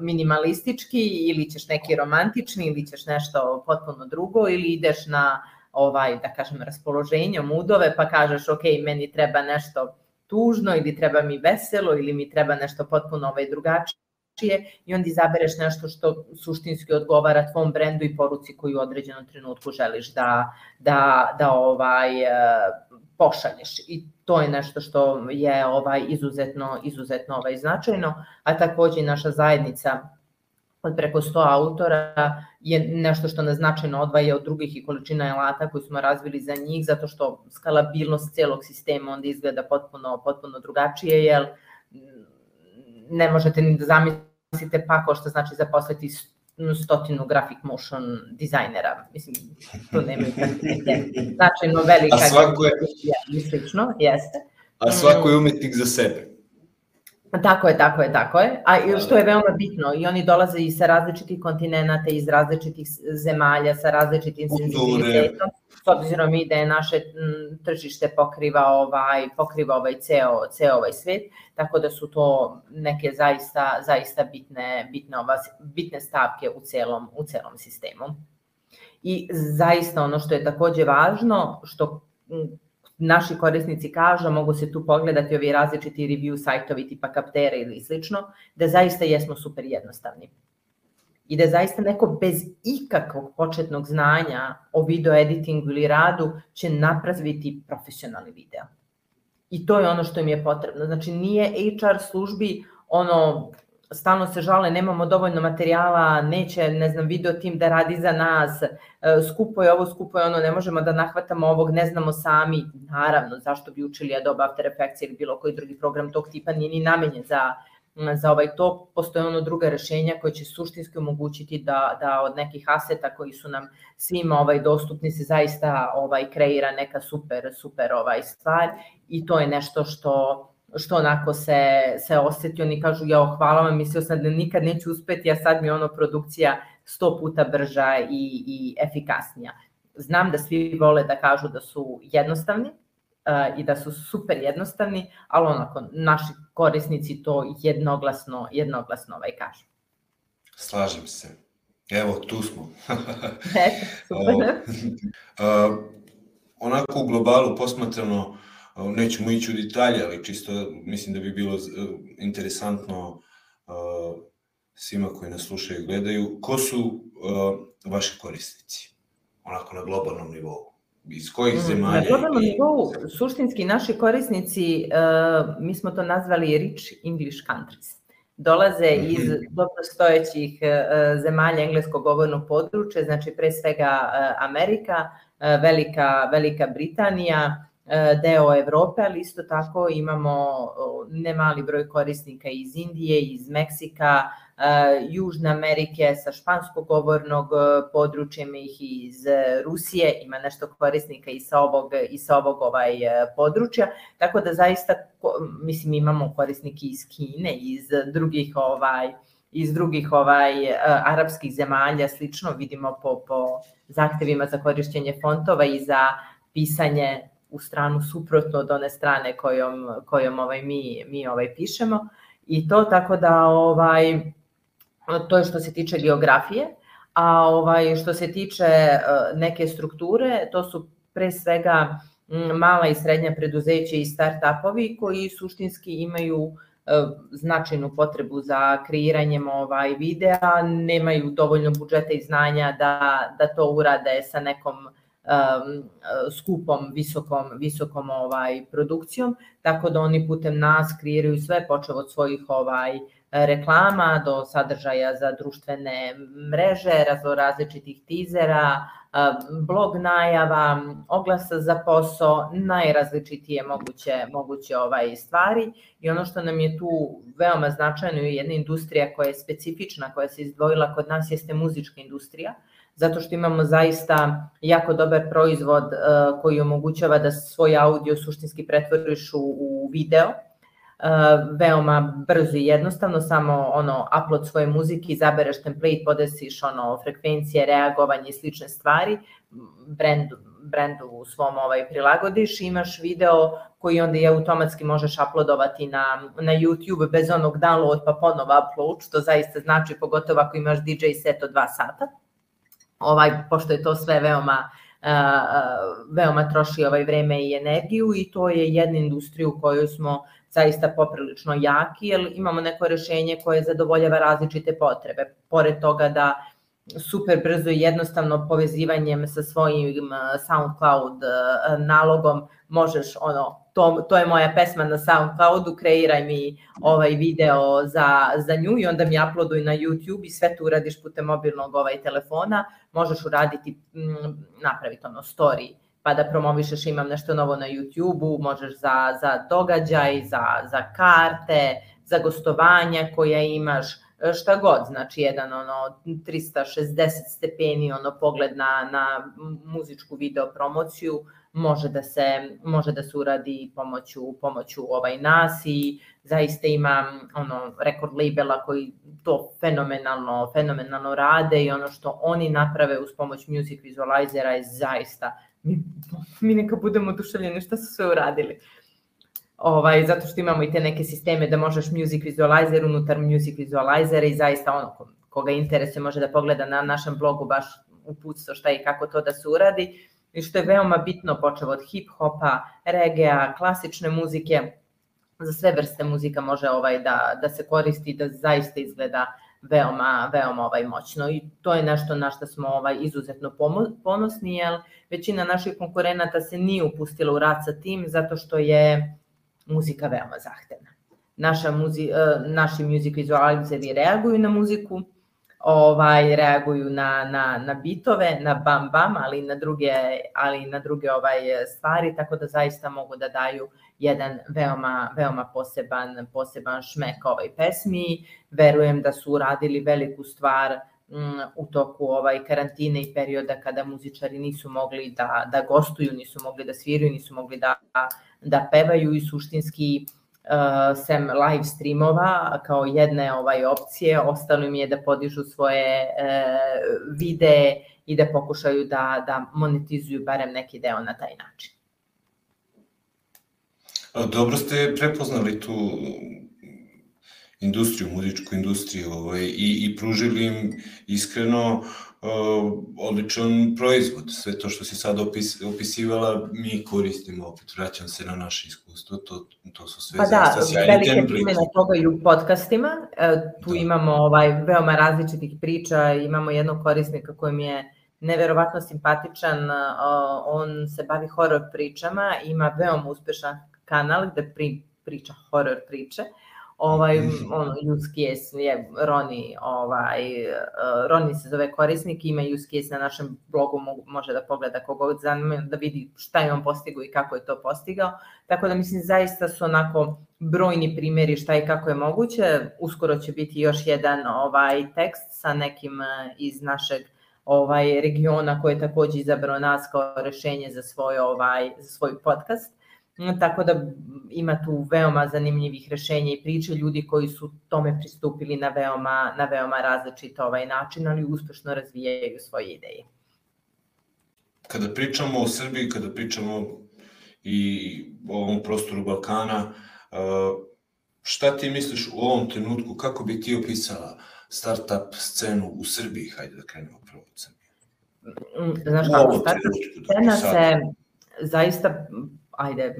minimalistički ili ćeš neki romantični ili ćeš nešto potpuno drugo ili ideš na ovaj, da kažem, raspoloženje, mudove, pa kažeš, ok, meni treba nešto tužno ili treba mi veselo ili mi treba nešto potpuno ovaj drugačije drugačije i onda izabereš nešto što suštinski odgovara tvom brendu i poruci koju u određenom trenutku želiš da, da, da ovaj, e, pošalješ. I to je nešto što je ovaj izuzetno izuzetno ovaj značajno, a takođe i naša zajednica od preko 100 autora je nešto što nas značajno odvaja od drugih i količina alata koju smo razvili za njih, zato što skalabilnost celog sistema onda izgleda potpuno, potpuno drugačije, jer ne možete ni da zamislite pa ko što znači zaposliti stotinu graphic motion dizajnera. Mislim, to neke značajno velika... A svako je... I slično, jeste. A svako je umetnik za sebe. Tako je, tako je, tako je. A da, što je da. veoma bitno, i oni dolaze i sa različitih kontinenta, iz različitih zemalja, sa različitim senzibilitetom, s obzirom i da je naše tržište pokriva ovaj, pokriva ovaj ceo, ceo ovaj svet, tako da su to neke zaista, zaista bitne, bitne, ova, bitne stavke u celom, u celom sistemu. I zaista ono što je takođe važno, što naši korisnici kažu, mogu se tu pogledati ovi različiti review sajtovi tipa Kaptera ili slično, da zaista jesmo super jednostavni. I da zaista neko bez ikakvog početnog znanja o video editingu ili radu će napraviti profesionalni video. I to je ono što im je potrebno. Znači nije HR službi ono stalno se žale, nemamo dovoljno materijala, neće, ne znam, video tim da radi za nas, e, skupo je ovo, skupo je ono, ne možemo da nahvatamo ovog, ne znamo sami. Naravno, zašto bi učili Adobe After Effects ili bilo koji drugi program tog tipa nije ni namenjen za za ovaj to. Postoje ono druga rešenja koje će suštinski omogućiti da, da od nekih aseta koji su nam svima ovaj dostupni se zaista ovaj kreira neka super super ovaj stvar i to je nešto što što onako se, se osjeti, oni kažu, ja hvala vam, mislio sam da nikad neću uspeti, a sad mi je ono produkcija sto puta brža i, i efikasnija. Znam da svi vole da kažu da su jednostavni, uh, i da su super jednostavni, ali onako naši korisnici to jednoglasno, jednoglasno ovaj kažu. Slažem se. Evo, tu smo. Eto, super. uh, onako u globalu posmatrano, nećemo ići u detalje, ali čisto mislim da bi bilo interesantno uh, svima koji nas slušaju i gledaju, ko su uh, vaši korisnici, onako na globalnom nivou? Iz kojih mm, zemalja? Na globalnom nivou, suštinski naši korisnici, mi smo to nazvali rich English countries. Dolaze mhm. iz dobrostojećih zemalja engleskog govornog područja, znači pre svega Amerika, Velika, Velika Britanija, deo Evrope, ali isto tako imamo nemali broj korisnika iz Indije, iz Meksika, Južne Amerike sa španskog govornog područja, ima ih iz Rusije, ima nešto korisnika i sa ovog, i sa ovog ovaj područja, tako da zaista, mislim, imamo korisnike iz Kine, iz drugih ovaj, iz drugih ovaj arapskih zemalja slično vidimo po po zahtevima za korišćenje fontova i za pisanje u stranu suprotno od one strane kojom kojom ovaj mi mi ovaj pišemo. I to tako da ovaj to je što se tiče geografije, a ovaj što se tiče e, neke strukture, to su pre svega mala i srednja preduzeća i start-upovi koji suštinski imaju e, značajnu potrebu za kreiranjem ovaj videa, nemaju dovoljno budžeta i znanja da, da to urade sa nekom um, skupom, visokom, visokom ovaj produkcijom, tako da oni putem nas kreiraju sve, počeo od svojih ovaj reklama do sadržaja za društvene mreže, razlo različitih tizera, blog najava, oglasa za posao, najrazličitije moguće, moguće ovaj stvari. I ono što nam je tu veoma značajno je jedna industrija koja je specifična, koja se izdvojila kod nas jeste muzička industrija, zato što imamo zaista jako dobar proizvod koji omogućava da svoj audio suštinski pretvoriš u, u video, veoma brzo i jednostavno, samo ono, upload svoje muzike, izabereš template, podesiš ono, frekvencije, reagovanje i slične stvari, brendu, brendu u svom ovaj, prilagodiš, imaš video koji onda je automatski možeš uploadovati na, na YouTube bez onog download pa ponovo upload, što zaista znači pogotovo ako imaš DJ set od 2 sata. Ovaj, pošto je to sve veoma veoma troši ovaj vreme i energiju i to je jedna industrija u kojoj smo zaista poprilično jaki, jer imamo neko rešenje koje zadovoljava različite potrebe. Pored toga da super brzo i jednostavno povezivanjem sa svojim SoundCloud nalogom možeš ono to, to je moja pesma na SoundCloudu, kreiraj mi ovaj video za, za nju i onda mi uploaduj na YouTube i sve to uradiš putem mobilnog ovaj telefona, možeš uraditi, napraviti ono story pa da promovišeš imam nešto novo na YouTube-u, možeš za, za događaj, za, za karte, za gostovanja koja imaš, šta god, znači jedan ono 360 stepeni ono pogled na, na muzičku video promociju može da se može da se uradi pomoću pomoću ovaj nas i zaista ima ono rekord labela koji to fenomenalno fenomenalno rade i ono što oni naprave uz pomoć music vizualizera je zaista mi, mi neka budemo oduševljeni šta su sve uradili. Ovaj, zato što imamo i te neke sisteme da možeš music visualizer unutar music visualizera i zaista ono koga interesuje može da pogleda na našem blogu baš uputstvo šta i kako to da se uradi i što je veoma bitno počeo od hip-hopa, regea, klasične muzike, za sve vrste muzika može ovaj da, da se koristi da zaista izgleda veoma, veoma ovaj moćno. I to je nešto na što smo ovaj izuzetno ponosni, jer većina naših konkurenata se nije upustila u rad sa tim zato što je muzika veoma zahtevna. Naša muzi, e, naši music vizualizeri reaguju na muziku, ovaj reaguju na, na, na bitove, na bam bam, ali na druge, ali na druge ovaj stvari, tako da zaista mogu da daju jedan veoma, veoma poseban, poseban šmek ovoj pesmi. Verujem da su uradili veliku stvar mm, u toku ovaj karantine i perioda kada muzičari nisu mogli da, da gostuju, nisu mogli da sviraju, nisu mogli da, da pevaju i suštinski uh, sem live streamova kao jedne ovaj opcije, ostalo im je da podižu svoje uh, videe i da pokušaju da, da monetizuju barem neki deo na taj način. Dobro ste prepoznali tu industriju, muzičku industriju ovaj, i, i pružili im iskreno odličan proizvod. Sve to što si sada opis, opisivala, mi koristimo, opet. Vraćam se na naše iskustvo, to, to su sve pa da, velike primjene toga i u podcastima, e, tu da. imamo ovaj, veoma različitih priča, imamo jednog korisnika kojem je neverovatno simpatičan, on se bavi horor pričama, ima veoma uspešan kanal gde pri, priča horor priče. Ovaj, ono, use case je Roni, ovaj, uh, Roni se zove korisnik, ima use case na našem blogu, može da pogleda kogod zanima, da vidi šta je on postigao i kako je to postigao. Tako da mislim, zaista su onako brojni primjeri šta i kako je moguće. Uskoro će biti još jedan ovaj tekst sa nekim uh, iz našeg ovaj regiona koji je takođe izabrao nas kao rešenje za svoj ovaj za svoj podcast Tako da ima tu veoma zanimljivih rešenja i priče ljudi koji su tome pristupili na veoma, na veoma različit ovaj način, ali uspešno razvijaju svoje ideje. Kada pričamo o Srbiji, kada pričamo i o ovom prostoru Balkana, šta ti misliš u ovom trenutku, kako bi ti opisala startup scenu u Srbiji? Hajde da krenemo prvo od Srbije. Mm, znaš kako, startup scena se zaista ajde,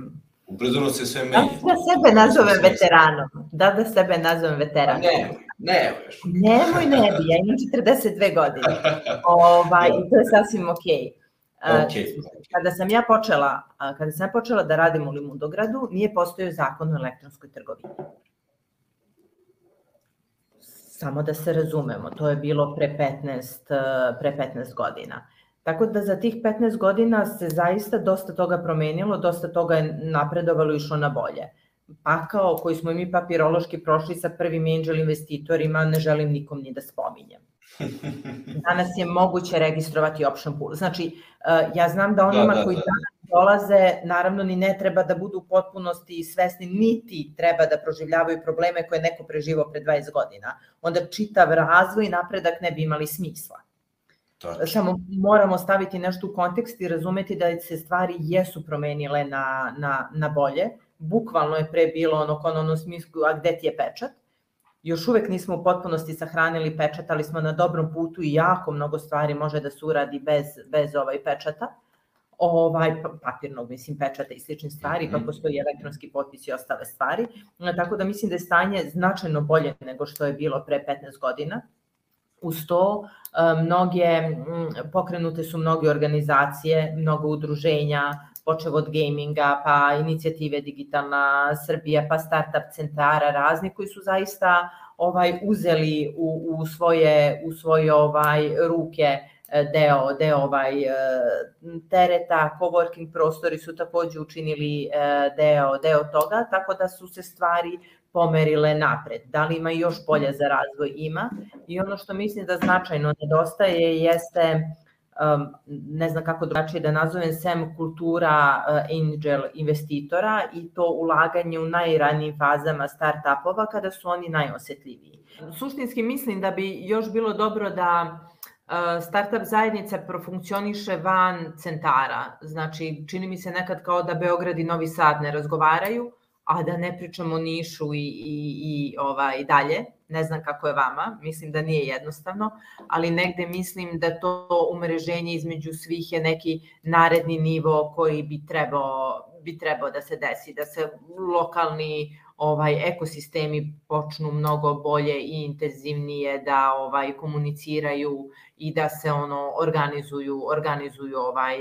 Ubrzano se sve menja. Da da sebe nazovem veteranom. Da da sebe nazovem veteranom. Ne, ne. Nemoj, ne bi, ja imam 42 godine. Ovaj, I to je sasvim okej. Okay. Okay. Kada sam ja počela, kada sam počela da radim u Limundogradu, nije postojao zakon o elektronskoj trgovini. Samo da se razumemo, to je bilo pre 15, pre 15 godina. Tako da za tih 15 godina se zaista dosta toga promenilo, dosta toga je napredovalo i išlo na bolje. Pakao koji smo mi papirološki prošli sa prvim angel investitorima, ne želim nikom ni da spominjem. Danas je moguće registrovati option pool. Znači, eh, ja znam da onima da, da, koji da. danas dolaze, naravno ni ne treba da budu u potpunosti svesni, niti treba da proživljavaju probleme koje neko preživao pre 20 godina. Onda čitav razvoj i napredak ne bi imali smisla. Tačno. Samo moramo staviti nešto u kontekst i razumeti da se stvari jesu promenile na, na, na bolje. Bukvalno je pre bilo ono kon ono smislu, a gde ti je pečat? Još uvek nismo u potpunosti sahranili pečat, ali smo na dobrom putu i jako mnogo stvari može da se uradi bez, bez ovaj pečata ovaj pa, papirnog mislim pečata i slične stvari, mm -hmm. pa mhm. postoji elektronski potpis i ostale stvari. Tako da mislim da je stanje značajno bolje nego što je bilo pre 15 godina. Uz to mnoge, pokrenute su mnoge organizacije, mnogo udruženja, počevo od gaminga, pa inicijative Digitalna Srbija, pa startup centara razni koji su zaista ovaj uzeli u, u svoje u svoje ovaj ruke e, deo deo ovaj e, tereta coworking prostori su takođe učinili e, deo deo toga tako da su se stvari pomerile napred. Da li ima još polja za razvoj? Ima. I ono što mislim da značajno nedostaje jeste um, ne znam kako drugačije da nazovem, sem kultura uh, angel investitora i to ulaganje u najranijim fazama start-upova kada su oni najosetljiviji. Suštinski mislim da bi još bilo dobro da uh, startup zajednica profunkcioniše van centara. Znači, čini mi se nekad kao da Beograd i Novi Sad ne razgovaraju, a da ne pričamo o Nišu i, i, i ovaj, dalje, ne znam kako je vama, mislim da nije jednostavno, ali negde mislim da to umreženje između svih je neki naredni nivo koji bi trebao, bi trebao da se desi, da se lokalni ovaj ekosistemi počnu mnogo bolje i intenzivnije da ovaj komuniciraju i da se ono organizuju organizuju ovaj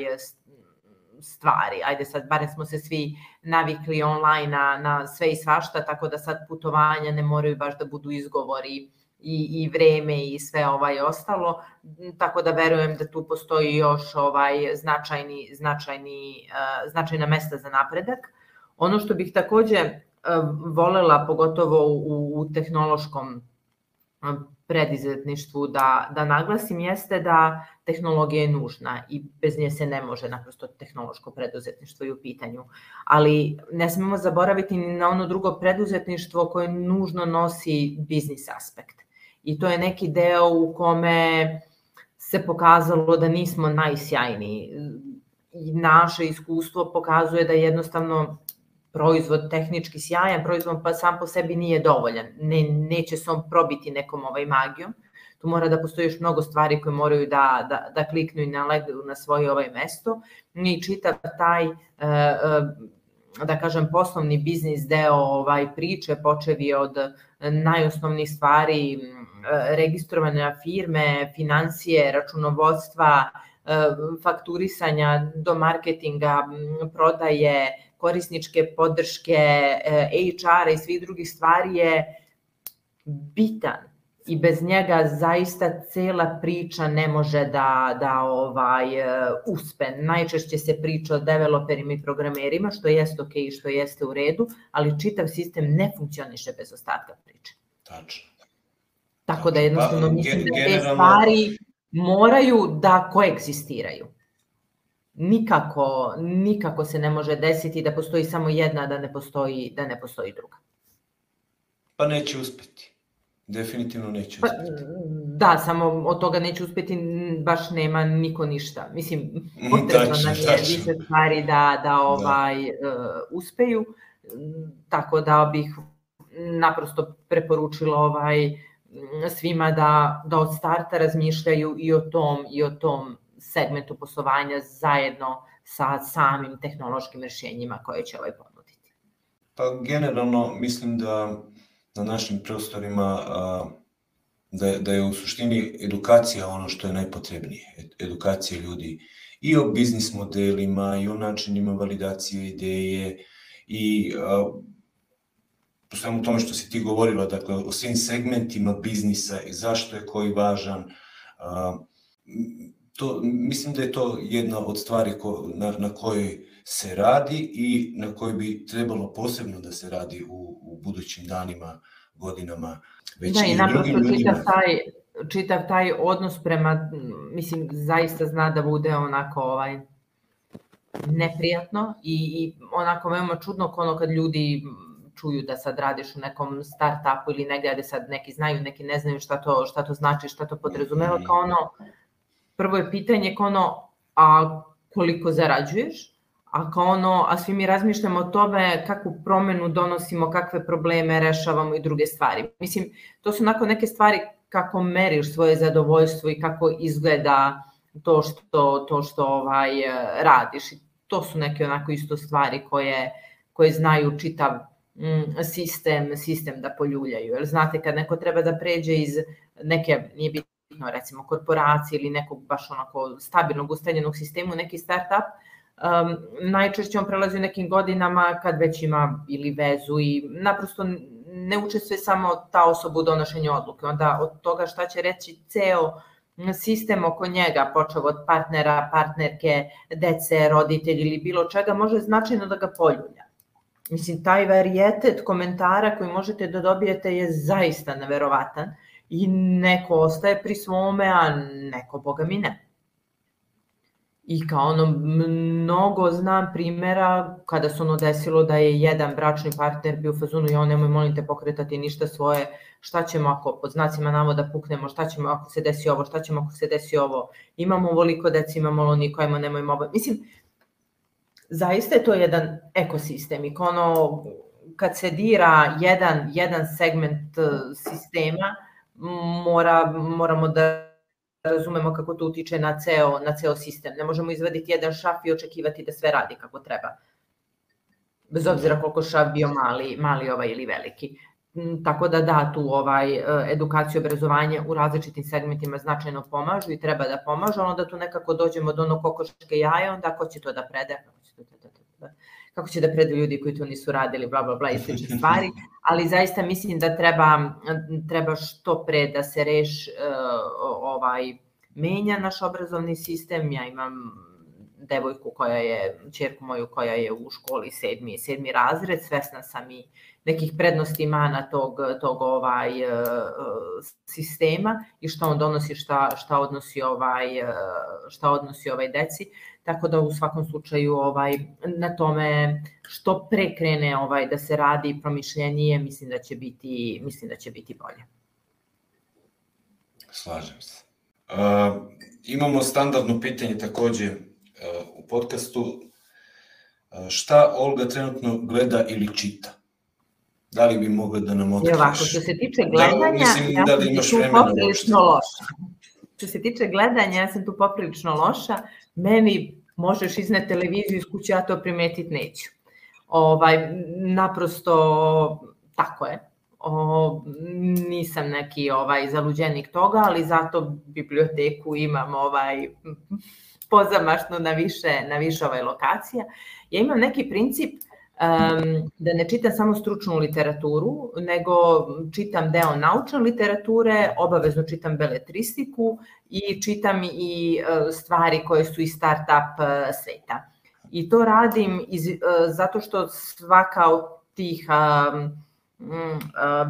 stvari. Ajde sad, bare smo se svi navikli online na, na sve i svašta, tako da sad putovanja ne moraju baš da budu izgovori i, i vreme i sve ovaj ostalo, tako da verujem da tu postoji još ovaj značajni, značajni, uh, značajna mesta za napredak. Ono što bih takođe uh, volela, pogotovo u, u tehnološkom predizetništvu da, da naglasim jeste da tehnologija je nužna i bez nje se ne može naprosto tehnološko preduzetništvo i u pitanju. Ali ne smemo zaboraviti ni na ono drugo preduzetništvo koje nužno nosi biznis aspekt. I to je neki deo u kome se pokazalo da nismo najsjajniji. Naše iskustvo pokazuje da jednostavno proizvod tehnički sjajan, proizvod pa sam po sebi nije dovoljan. Ne, neće se on probiti nekom ovaj magijom. Tu mora da postoji još mnogo stvari koje moraju da, da, da kliknu i nalegnu na svoje ovaj mesto. I čitav taj, e, e, da kažem, poslovni biznis deo ovaj priče, počevi od najosnovnih stvari, registrovanja firme, financije, računovodstva, e, fakturisanja do marketinga, prodaje, korisničke podrške, e, HR-a i svih drugih stvari je bitan i bez njega zaista cela priča ne može da, da ovaj, e, uspe. Najčešće se priča o developerima i programerima, što jeste ok i što jeste u redu, ali čitav sistem ne funkcioniše bez ostatka priče. Tačno. Tako da jednostavno pa, mislim da te stvari moraju da koegzistiraju nikako, nikako se ne može desiti da postoji samo jedna, da ne postoji, da ne postoji druga. Pa neće uspeti. Definitivno neće pa, Da, samo od toga neće uspeti, baš nema niko ništa. Mislim, mm, potrebno nam je više stvari da, da ovaj, da. Uh, uspeju, tako da bih naprosto preporučila ovaj, svima da, da od starta razmišljaju i o tom, i o tom segmentu poslovanja zajedno sa samim tehnološkim rešenjima koje će ovaj ponuditi? Pa generalno mislim da na našim prostorima da, je, da je u suštini edukacija ono što je najpotrebnije. Edukacija ljudi i o biznis modelima i o načinima validacije ideje i u svemu tome što si ti govorila, dakle o svim segmentima biznisa i zašto je koji važan to, mislim da je to jedna od stvari ko, na, na kojoj se radi i na kojoj bi trebalo posebno da se radi u, u budućim danima, godinama, već da, i, i čitav taj, čitav taj odnos prema, mislim, zaista zna da bude onako ovaj, neprijatno i, i onako veoma čudno ono kad ljudi čuju da sad radiš u nekom start-upu ili negde gde sad neki znaju, neki ne znaju šta to, šta to znači, šta to podrazumeva, kao ono, prvo je pitanje kao ono, a koliko zarađuješ, a kao ono, a svi mi razmišljamo o tome kakvu promenu donosimo, kakve probleme rešavamo i druge stvari. Mislim, to su onako neke stvari kako meriš svoje zadovoljstvo i kako izgleda to što, to što ovaj, radiš. I to su neke onako isto stvari koje, koje znaju čitav mm, sistem, sistem da poljuljaju. Jer znate, kad neko treba da pređe iz neke, nije bitno bitno, recimo korporacije ili nekog baš onako stabilnog ustanjenog sistema, neki startup, um, najčešće on prelazi u nekim godinama kad već ima ili vezu i naprosto ne učestvuje samo ta osoba u donošenju odluke. Onda od toga šta će reći ceo sistem oko njega, počeo od partnera, partnerke, dece, roditelji ili bilo čega, može značajno da ga poljulja. Mislim, taj varijetet komentara koji možete da dobijete je zaista neverovatan i neko ostaje pri svome, a neko, boga mi, ne. I kao ono, mnogo znam primera kada se ono desilo da je jedan bračni partner bio u fazonu i on nemoj molim te pokretati ništa svoje, šta ćemo ako pod znacima navoda puknemo, šta ćemo ako se desi ovo, šta ćemo ako se desi ovo, imamo ovoliko deci, imamo ono niko, ajmo, nemojmo ovo. Mislim, zaista je to jedan ekosistem i ono, kad se dira jedan, jedan segment eh, sistema, mora, moramo da razumemo kako to utiče na ceo, na ceo sistem. Ne možemo izvaditi jedan šaf i očekivati da sve radi kako treba. Bez obzira koliko šaf bio mali, mali ovaj ili veliki. Mm, tako da da, tu ovaj, edukaciju i obrazovanje u različitim segmentima značajno pomažu i treba da pomažu, onda tu nekako dođemo do ono kokoške jaja, onda ko će to da prede, kako će to da, da, da, da, kako će da predaju ljudi koji to nisu radili, bla, bla, bla i slične stvari, ali zaista mislim da treba, treba što pre da se reš ovaj, menja naš obrazovni sistem. Ja imam devojku koja je, čerku moju koja je u školi sedmi, sedmi razred, svesna sam i nekih prednosti mana tog, tog ovaj e, sistema i šta on donosi, šta, šta odnosi ovaj, e, šta odnosi ovaj deci. Tako da u svakom slučaju ovaj na tome što pre krene ovaj da se radi promišljenije, mislim da će biti mislim da će biti bolje. Slažem se. Uh, imamo standardno pitanje takođe u podcastu šta Olga trenutno gleda ili čita? Da li bi mogla da nam otkriješ? Ovako, što se tiče da, gledanja, da, mislim, ja da li imaš tu poprilično loša. Što se tiče gledanja, ja sam tu poprilično loša. Meni možeš izneti televiziju iz kuće, ja to primetiti neću. Ovaj, naprosto, tako je. O, nisam neki ovaj zaluđenik toga, ali zato biblioteku imam ovaj pozamašno na više, na više ovaj lokacija. Ja imam neki princip um, da ne čitam samo stručnu literaturu, nego čitam deo naučne literature, obavezno čitam beletristiku i čitam i uh, stvari koje su iz start-up uh, sveta. I to radim iz, uh, zato što svaka od tih um,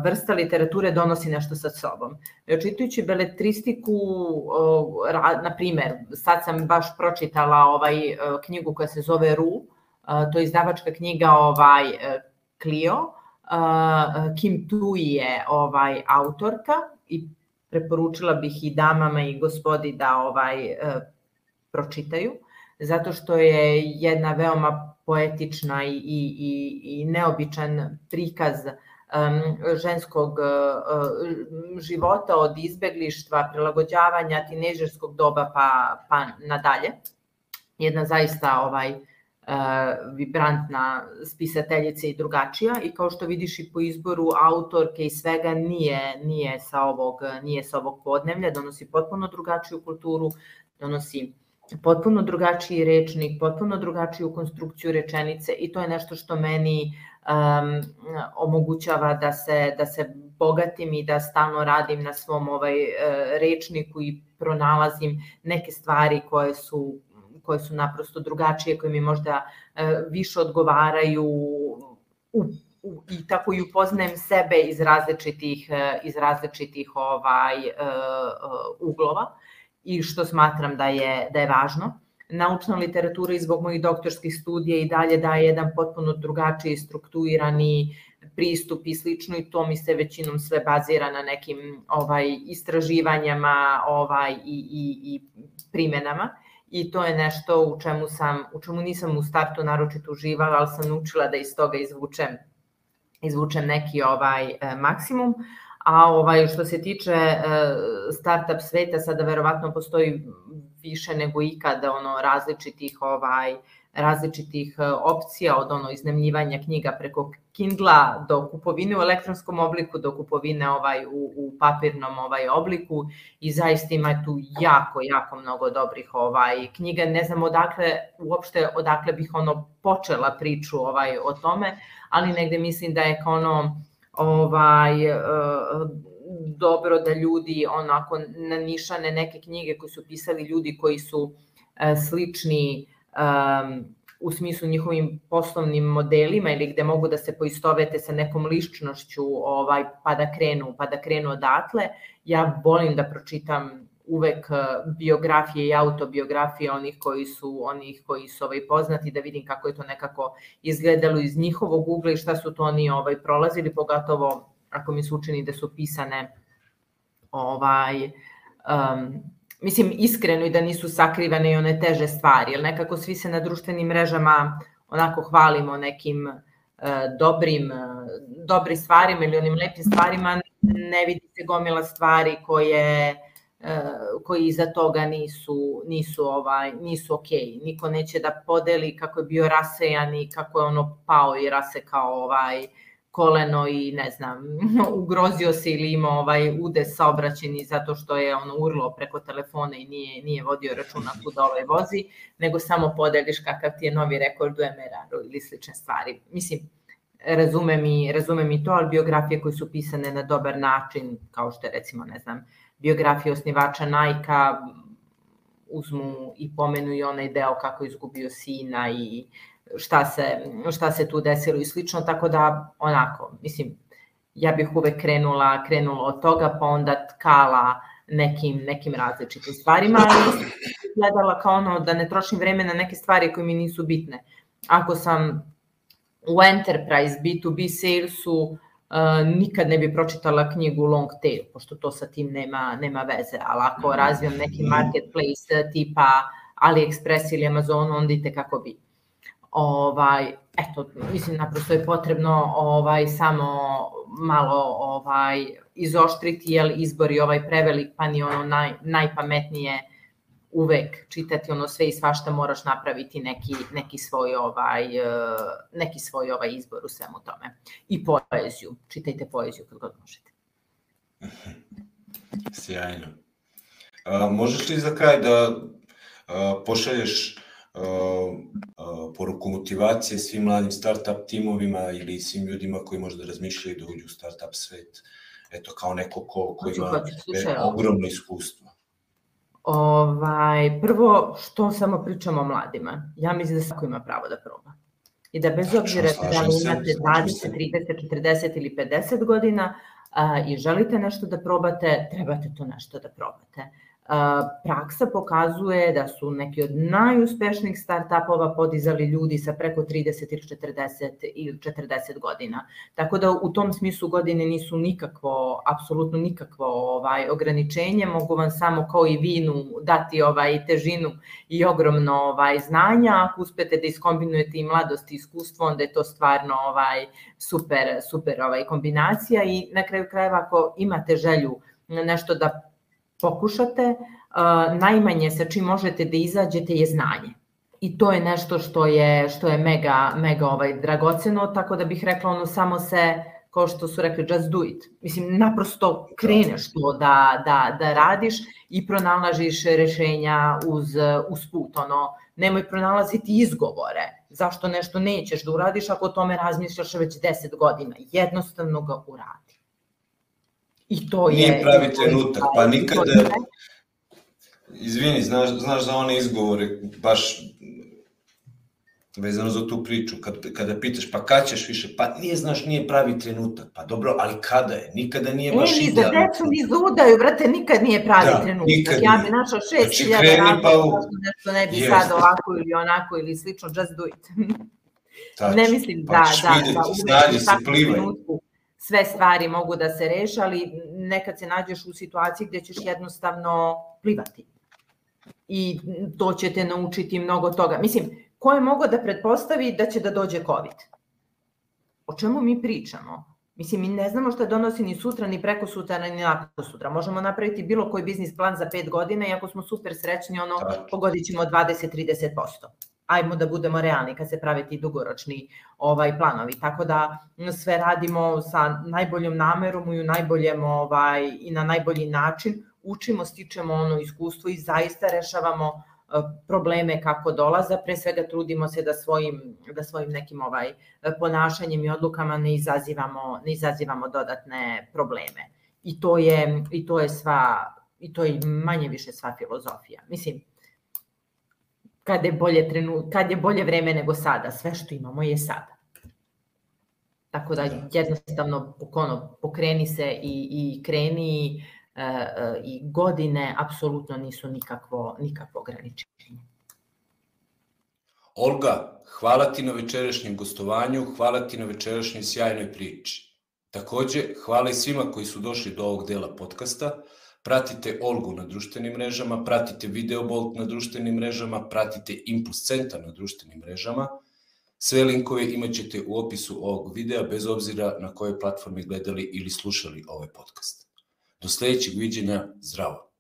vrsta literature donosi nešto sa sobom. Čitajući beletristiku, na primer, sad sam baš pročitala ovaj knjigu koja se zove Ru, to je izdavačka knjiga ovaj Clio, Kim Tui je ovaj autorka i preporučila bih i damama i gospodi da ovaj pročitaju, zato što je jedna veoma poetična i, i, i, i neobičan prikaz uh, ženskog e, e, života od izbeglištva, prilagođavanja tinežerskog doba pa, pa nadalje. Jedna zaista ovaj, e, vibrantna spisateljica i drugačija. I kao što vidiš i po izboru autorke i svega nije nije sa ovog nije sa ovog podnevlja. Donosi potpuno drugačiju kulturu donosi potpuno drugačiji rečnik, potpuno drugačiju konstrukciju rečenice i to je nešto što meni um, omogućava da se, da se bogatim i da stalno radim na svom ovaj uh, rečniku i pronalazim neke stvari koje su koje su naprosto drugačije, koje mi možda uh, više odgovaraju u, i tako i upoznajem sebe iz različitih uh, iz različitih ovaj uh, uglova i što smatram da je da je važno. Naučna literatura i zbog mojih doktorskih studija i dalje daje jedan potpuno drugačiji strukturirani pristup i slično i to mi se većinom sve bazira na nekim ovaj istraživanjama ovaj i i i primenama i to je nešto u čemu sam u čemu nisam u startu naročito uživala, ali sam naučila da iz toga izvučem izvučem neki ovaj e, maksimum. A ovaj što se tiče e, startup sveta sada verovatno postoji više nego ikada ono različitih ovaj različitih e, opcija od ono iznemljivanja knjiga preko Kindla do kupovine u elektronskom obliku do kupovine ovaj u, u papirnom ovaj obliku i zaista ima tu jako jako mnogo dobrih ovaj knjiga. Ne znam odakle uopšte odakle bih ono počela priču ovaj o tome ali negde mislim da je kao ono ovaj uh, dobro da ljudi onako nanišane neke knjige koje su pisali ljudi koji su uh, slični um, u smislu njihovim poslovnim modelima ili gde mogu da se poistovete sa nekom ličnošću ovaj pa da krenu pa da krenu odatle ja volim da pročitam uvek biografije i autobiografije onih koji su onih koji su ovaj poznati da vidim kako je to nekako izgledalo iz njihovog ugla i šta su to oni ovaj prolazili pogotovo ako mi se učini da su pisane ovaj um, mislim iskreno i da nisu sakrivane i one teže stvari, jer nekako svi se na društvenim mrežama onako hvalimo nekim uh, dobrim, uh, dobrim stvarima ili onim lepim stvarima, ne vidi se gomila stvari koje koji iza toga nisu nisu ovaj nisu okej. Niko neće da podeli kako je bio rasejan i kako je ono pao i rasekao ovaj koleno i ne znam, ugrozio se ili imao ovaj udes saobraćeni zato što je ono urlo preko telefona i nije, nije vodio računa kuda ovaj vozi, nego samo podeliš kakav ti je novi rekord u MRR-u ili slične stvari. Mislim, razume mi, razume mi to, ali biografije koje su pisane na dobar način, kao što je recimo, ne znam, biografija osnivača Nike-a, uzmu i pomenu i onaj deo kako je izgubio sina i šta se, šta se tu desilo i slično, tako da onako, mislim, ja bih uvek krenula, krenula od toga, pa onda tkala nekim, nekim različitim stvarima, ali gledala kao ono da ne trošim vreme na neke stvari koje mi nisu bitne. Ako sam u Enterprise B2B salesu uh, nikad ne bi pročitala knjigu Long Tail, pošto to sa tim nema, nema veze, ali ako mhm. razvijam neki marketplace tipa AliExpress ili Amazon, onda ite kako bi. Ovaj, eto, mislim, naprosto je potrebno ovaj, samo malo ovaj, izoštriti, jer izbor je ovaj prevelik, pa ni ono naj, najpametnije uvek čitati ono sve i svašta moraš napraviti neki, neki svoj ovaj e, neki svoj ovaj izbor u svemu tome. I poeziju, čitajte poeziju kad god možete. Sjajno. A, možeš li za kraj da a, pošalješ a, a, poruku motivacije svim mladim startup timovima ili svim ljudima koji možda razmišljaju da uđu u startup svet? Eto, kao neko ko, ko ima ogromno iskustvo. Ovaj, prvo, što samo pričamo o mladima? Ja mislim da svako ima pravo da proba. I da bez obzira da li imate 20, 30, 40 ili 50 godina a, i želite nešto da probate, trebate to nešto da probate praksa pokazuje da su neki od najuspešnijih startupova podizali ljudi sa preko 30 ili 40 ili 40 godina. Tako da u tom smislu godine nisu nikakvo, apsolutno nikakvo ovaj ograničenje, mogu vam samo kao i vinu dati ovaj težinu i ogromno ovaj znanja, ako uspete da iskombinujete i mladost i iskustvo, onda je to stvarno ovaj super super ovaj kombinacija. I na kraju krajeva ako imate želju nešto da pokušate, najmanje sa čim možete da izađete je znanje. I to je nešto što je, što je mega, mega ovaj, dragoceno, tako da bih rekla ono samo se, kao što su rekli, just do it. Mislim, naprosto kreneš to da, da, da radiš i pronalažiš rešenja uz, uz put. Ono, nemoj pronalaziti izgovore zašto nešto nećeš da uradiš ako o tome razmišljaš već 10 godina. Jednostavno ga uradi. I to je... Nije pravi trenutak, pa nikada... Izvini, znaš, znaš za one izgovore, baš vezano za tu priču, kad, kada pitaš pa kad ćeš više, pa nije, znaš, nije pravi trenutak, pa dobro, ali kada je? Nikada nije baš e, idealno. Ni za decu, ni za udaju, brate, nikad nije pravi da, trenutak. Nikad ja bi našao šest znači, hiljada razloga pa u... nešto ne bi sad ovako ili onako ili slično, just do it. Tač, ne mislim pa da, da, da, da, da, se plivaj. Trenutku sve stvari mogu da se reše, ali nekad se nađeš u situaciji gde ćeš jednostavno plivati. I to će te naučiti mnogo toga. Mislim, ko je mogao da pretpostavi da će da dođe COVID? O čemu mi pričamo? Mislim, mi ne znamo šta donosi ni sutra, ni preko sutra, ni nakon sutra. Možemo napraviti bilo koji biznis plan za pet godina i ako smo super srećni, ono, pogodit ćemo 20-30% ajmo da budemo realni kad se prave ti dugoročni ovaj planovi. Tako da sve radimo sa najboljom namerom i u najboljem ovaj i na najbolji način učimo, stičemo ono iskustvo i zaista rešavamo e, probleme kako dolaza, pre svega trudimo se da svojim da svojim nekim ovaj ponašanjem i odlukama ne izazivamo ne izazivamo dodatne probleme. I to je i to je sva i to je manje više sva filozofija. Mislim, kad je bolje trenu, kad je bolje vreme nego sada, sve što imamo je sada. Tako da, da. jednostavno ono, pokreni se i, i kreni e, e, i godine apsolutno nisu nikakvo, nikakvo ograničenje. Olga, hvala ti na večerašnjem gostovanju, hvala ti na večerašnjoj sjajnoj priči. Takođe, hvala i svima koji su došli do ovog dela podcasta. Pratite Olgu na društvenim mrežama, pratite Videobolt na društvenim mrežama, pratite Impuls centar na društvenim mrežama. Sve linkove imat ćete u opisu ovog videa, bez obzira na kojoj platformi gledali ili slušali ovaj podcast. Do sledećeg viđenja, zdravo!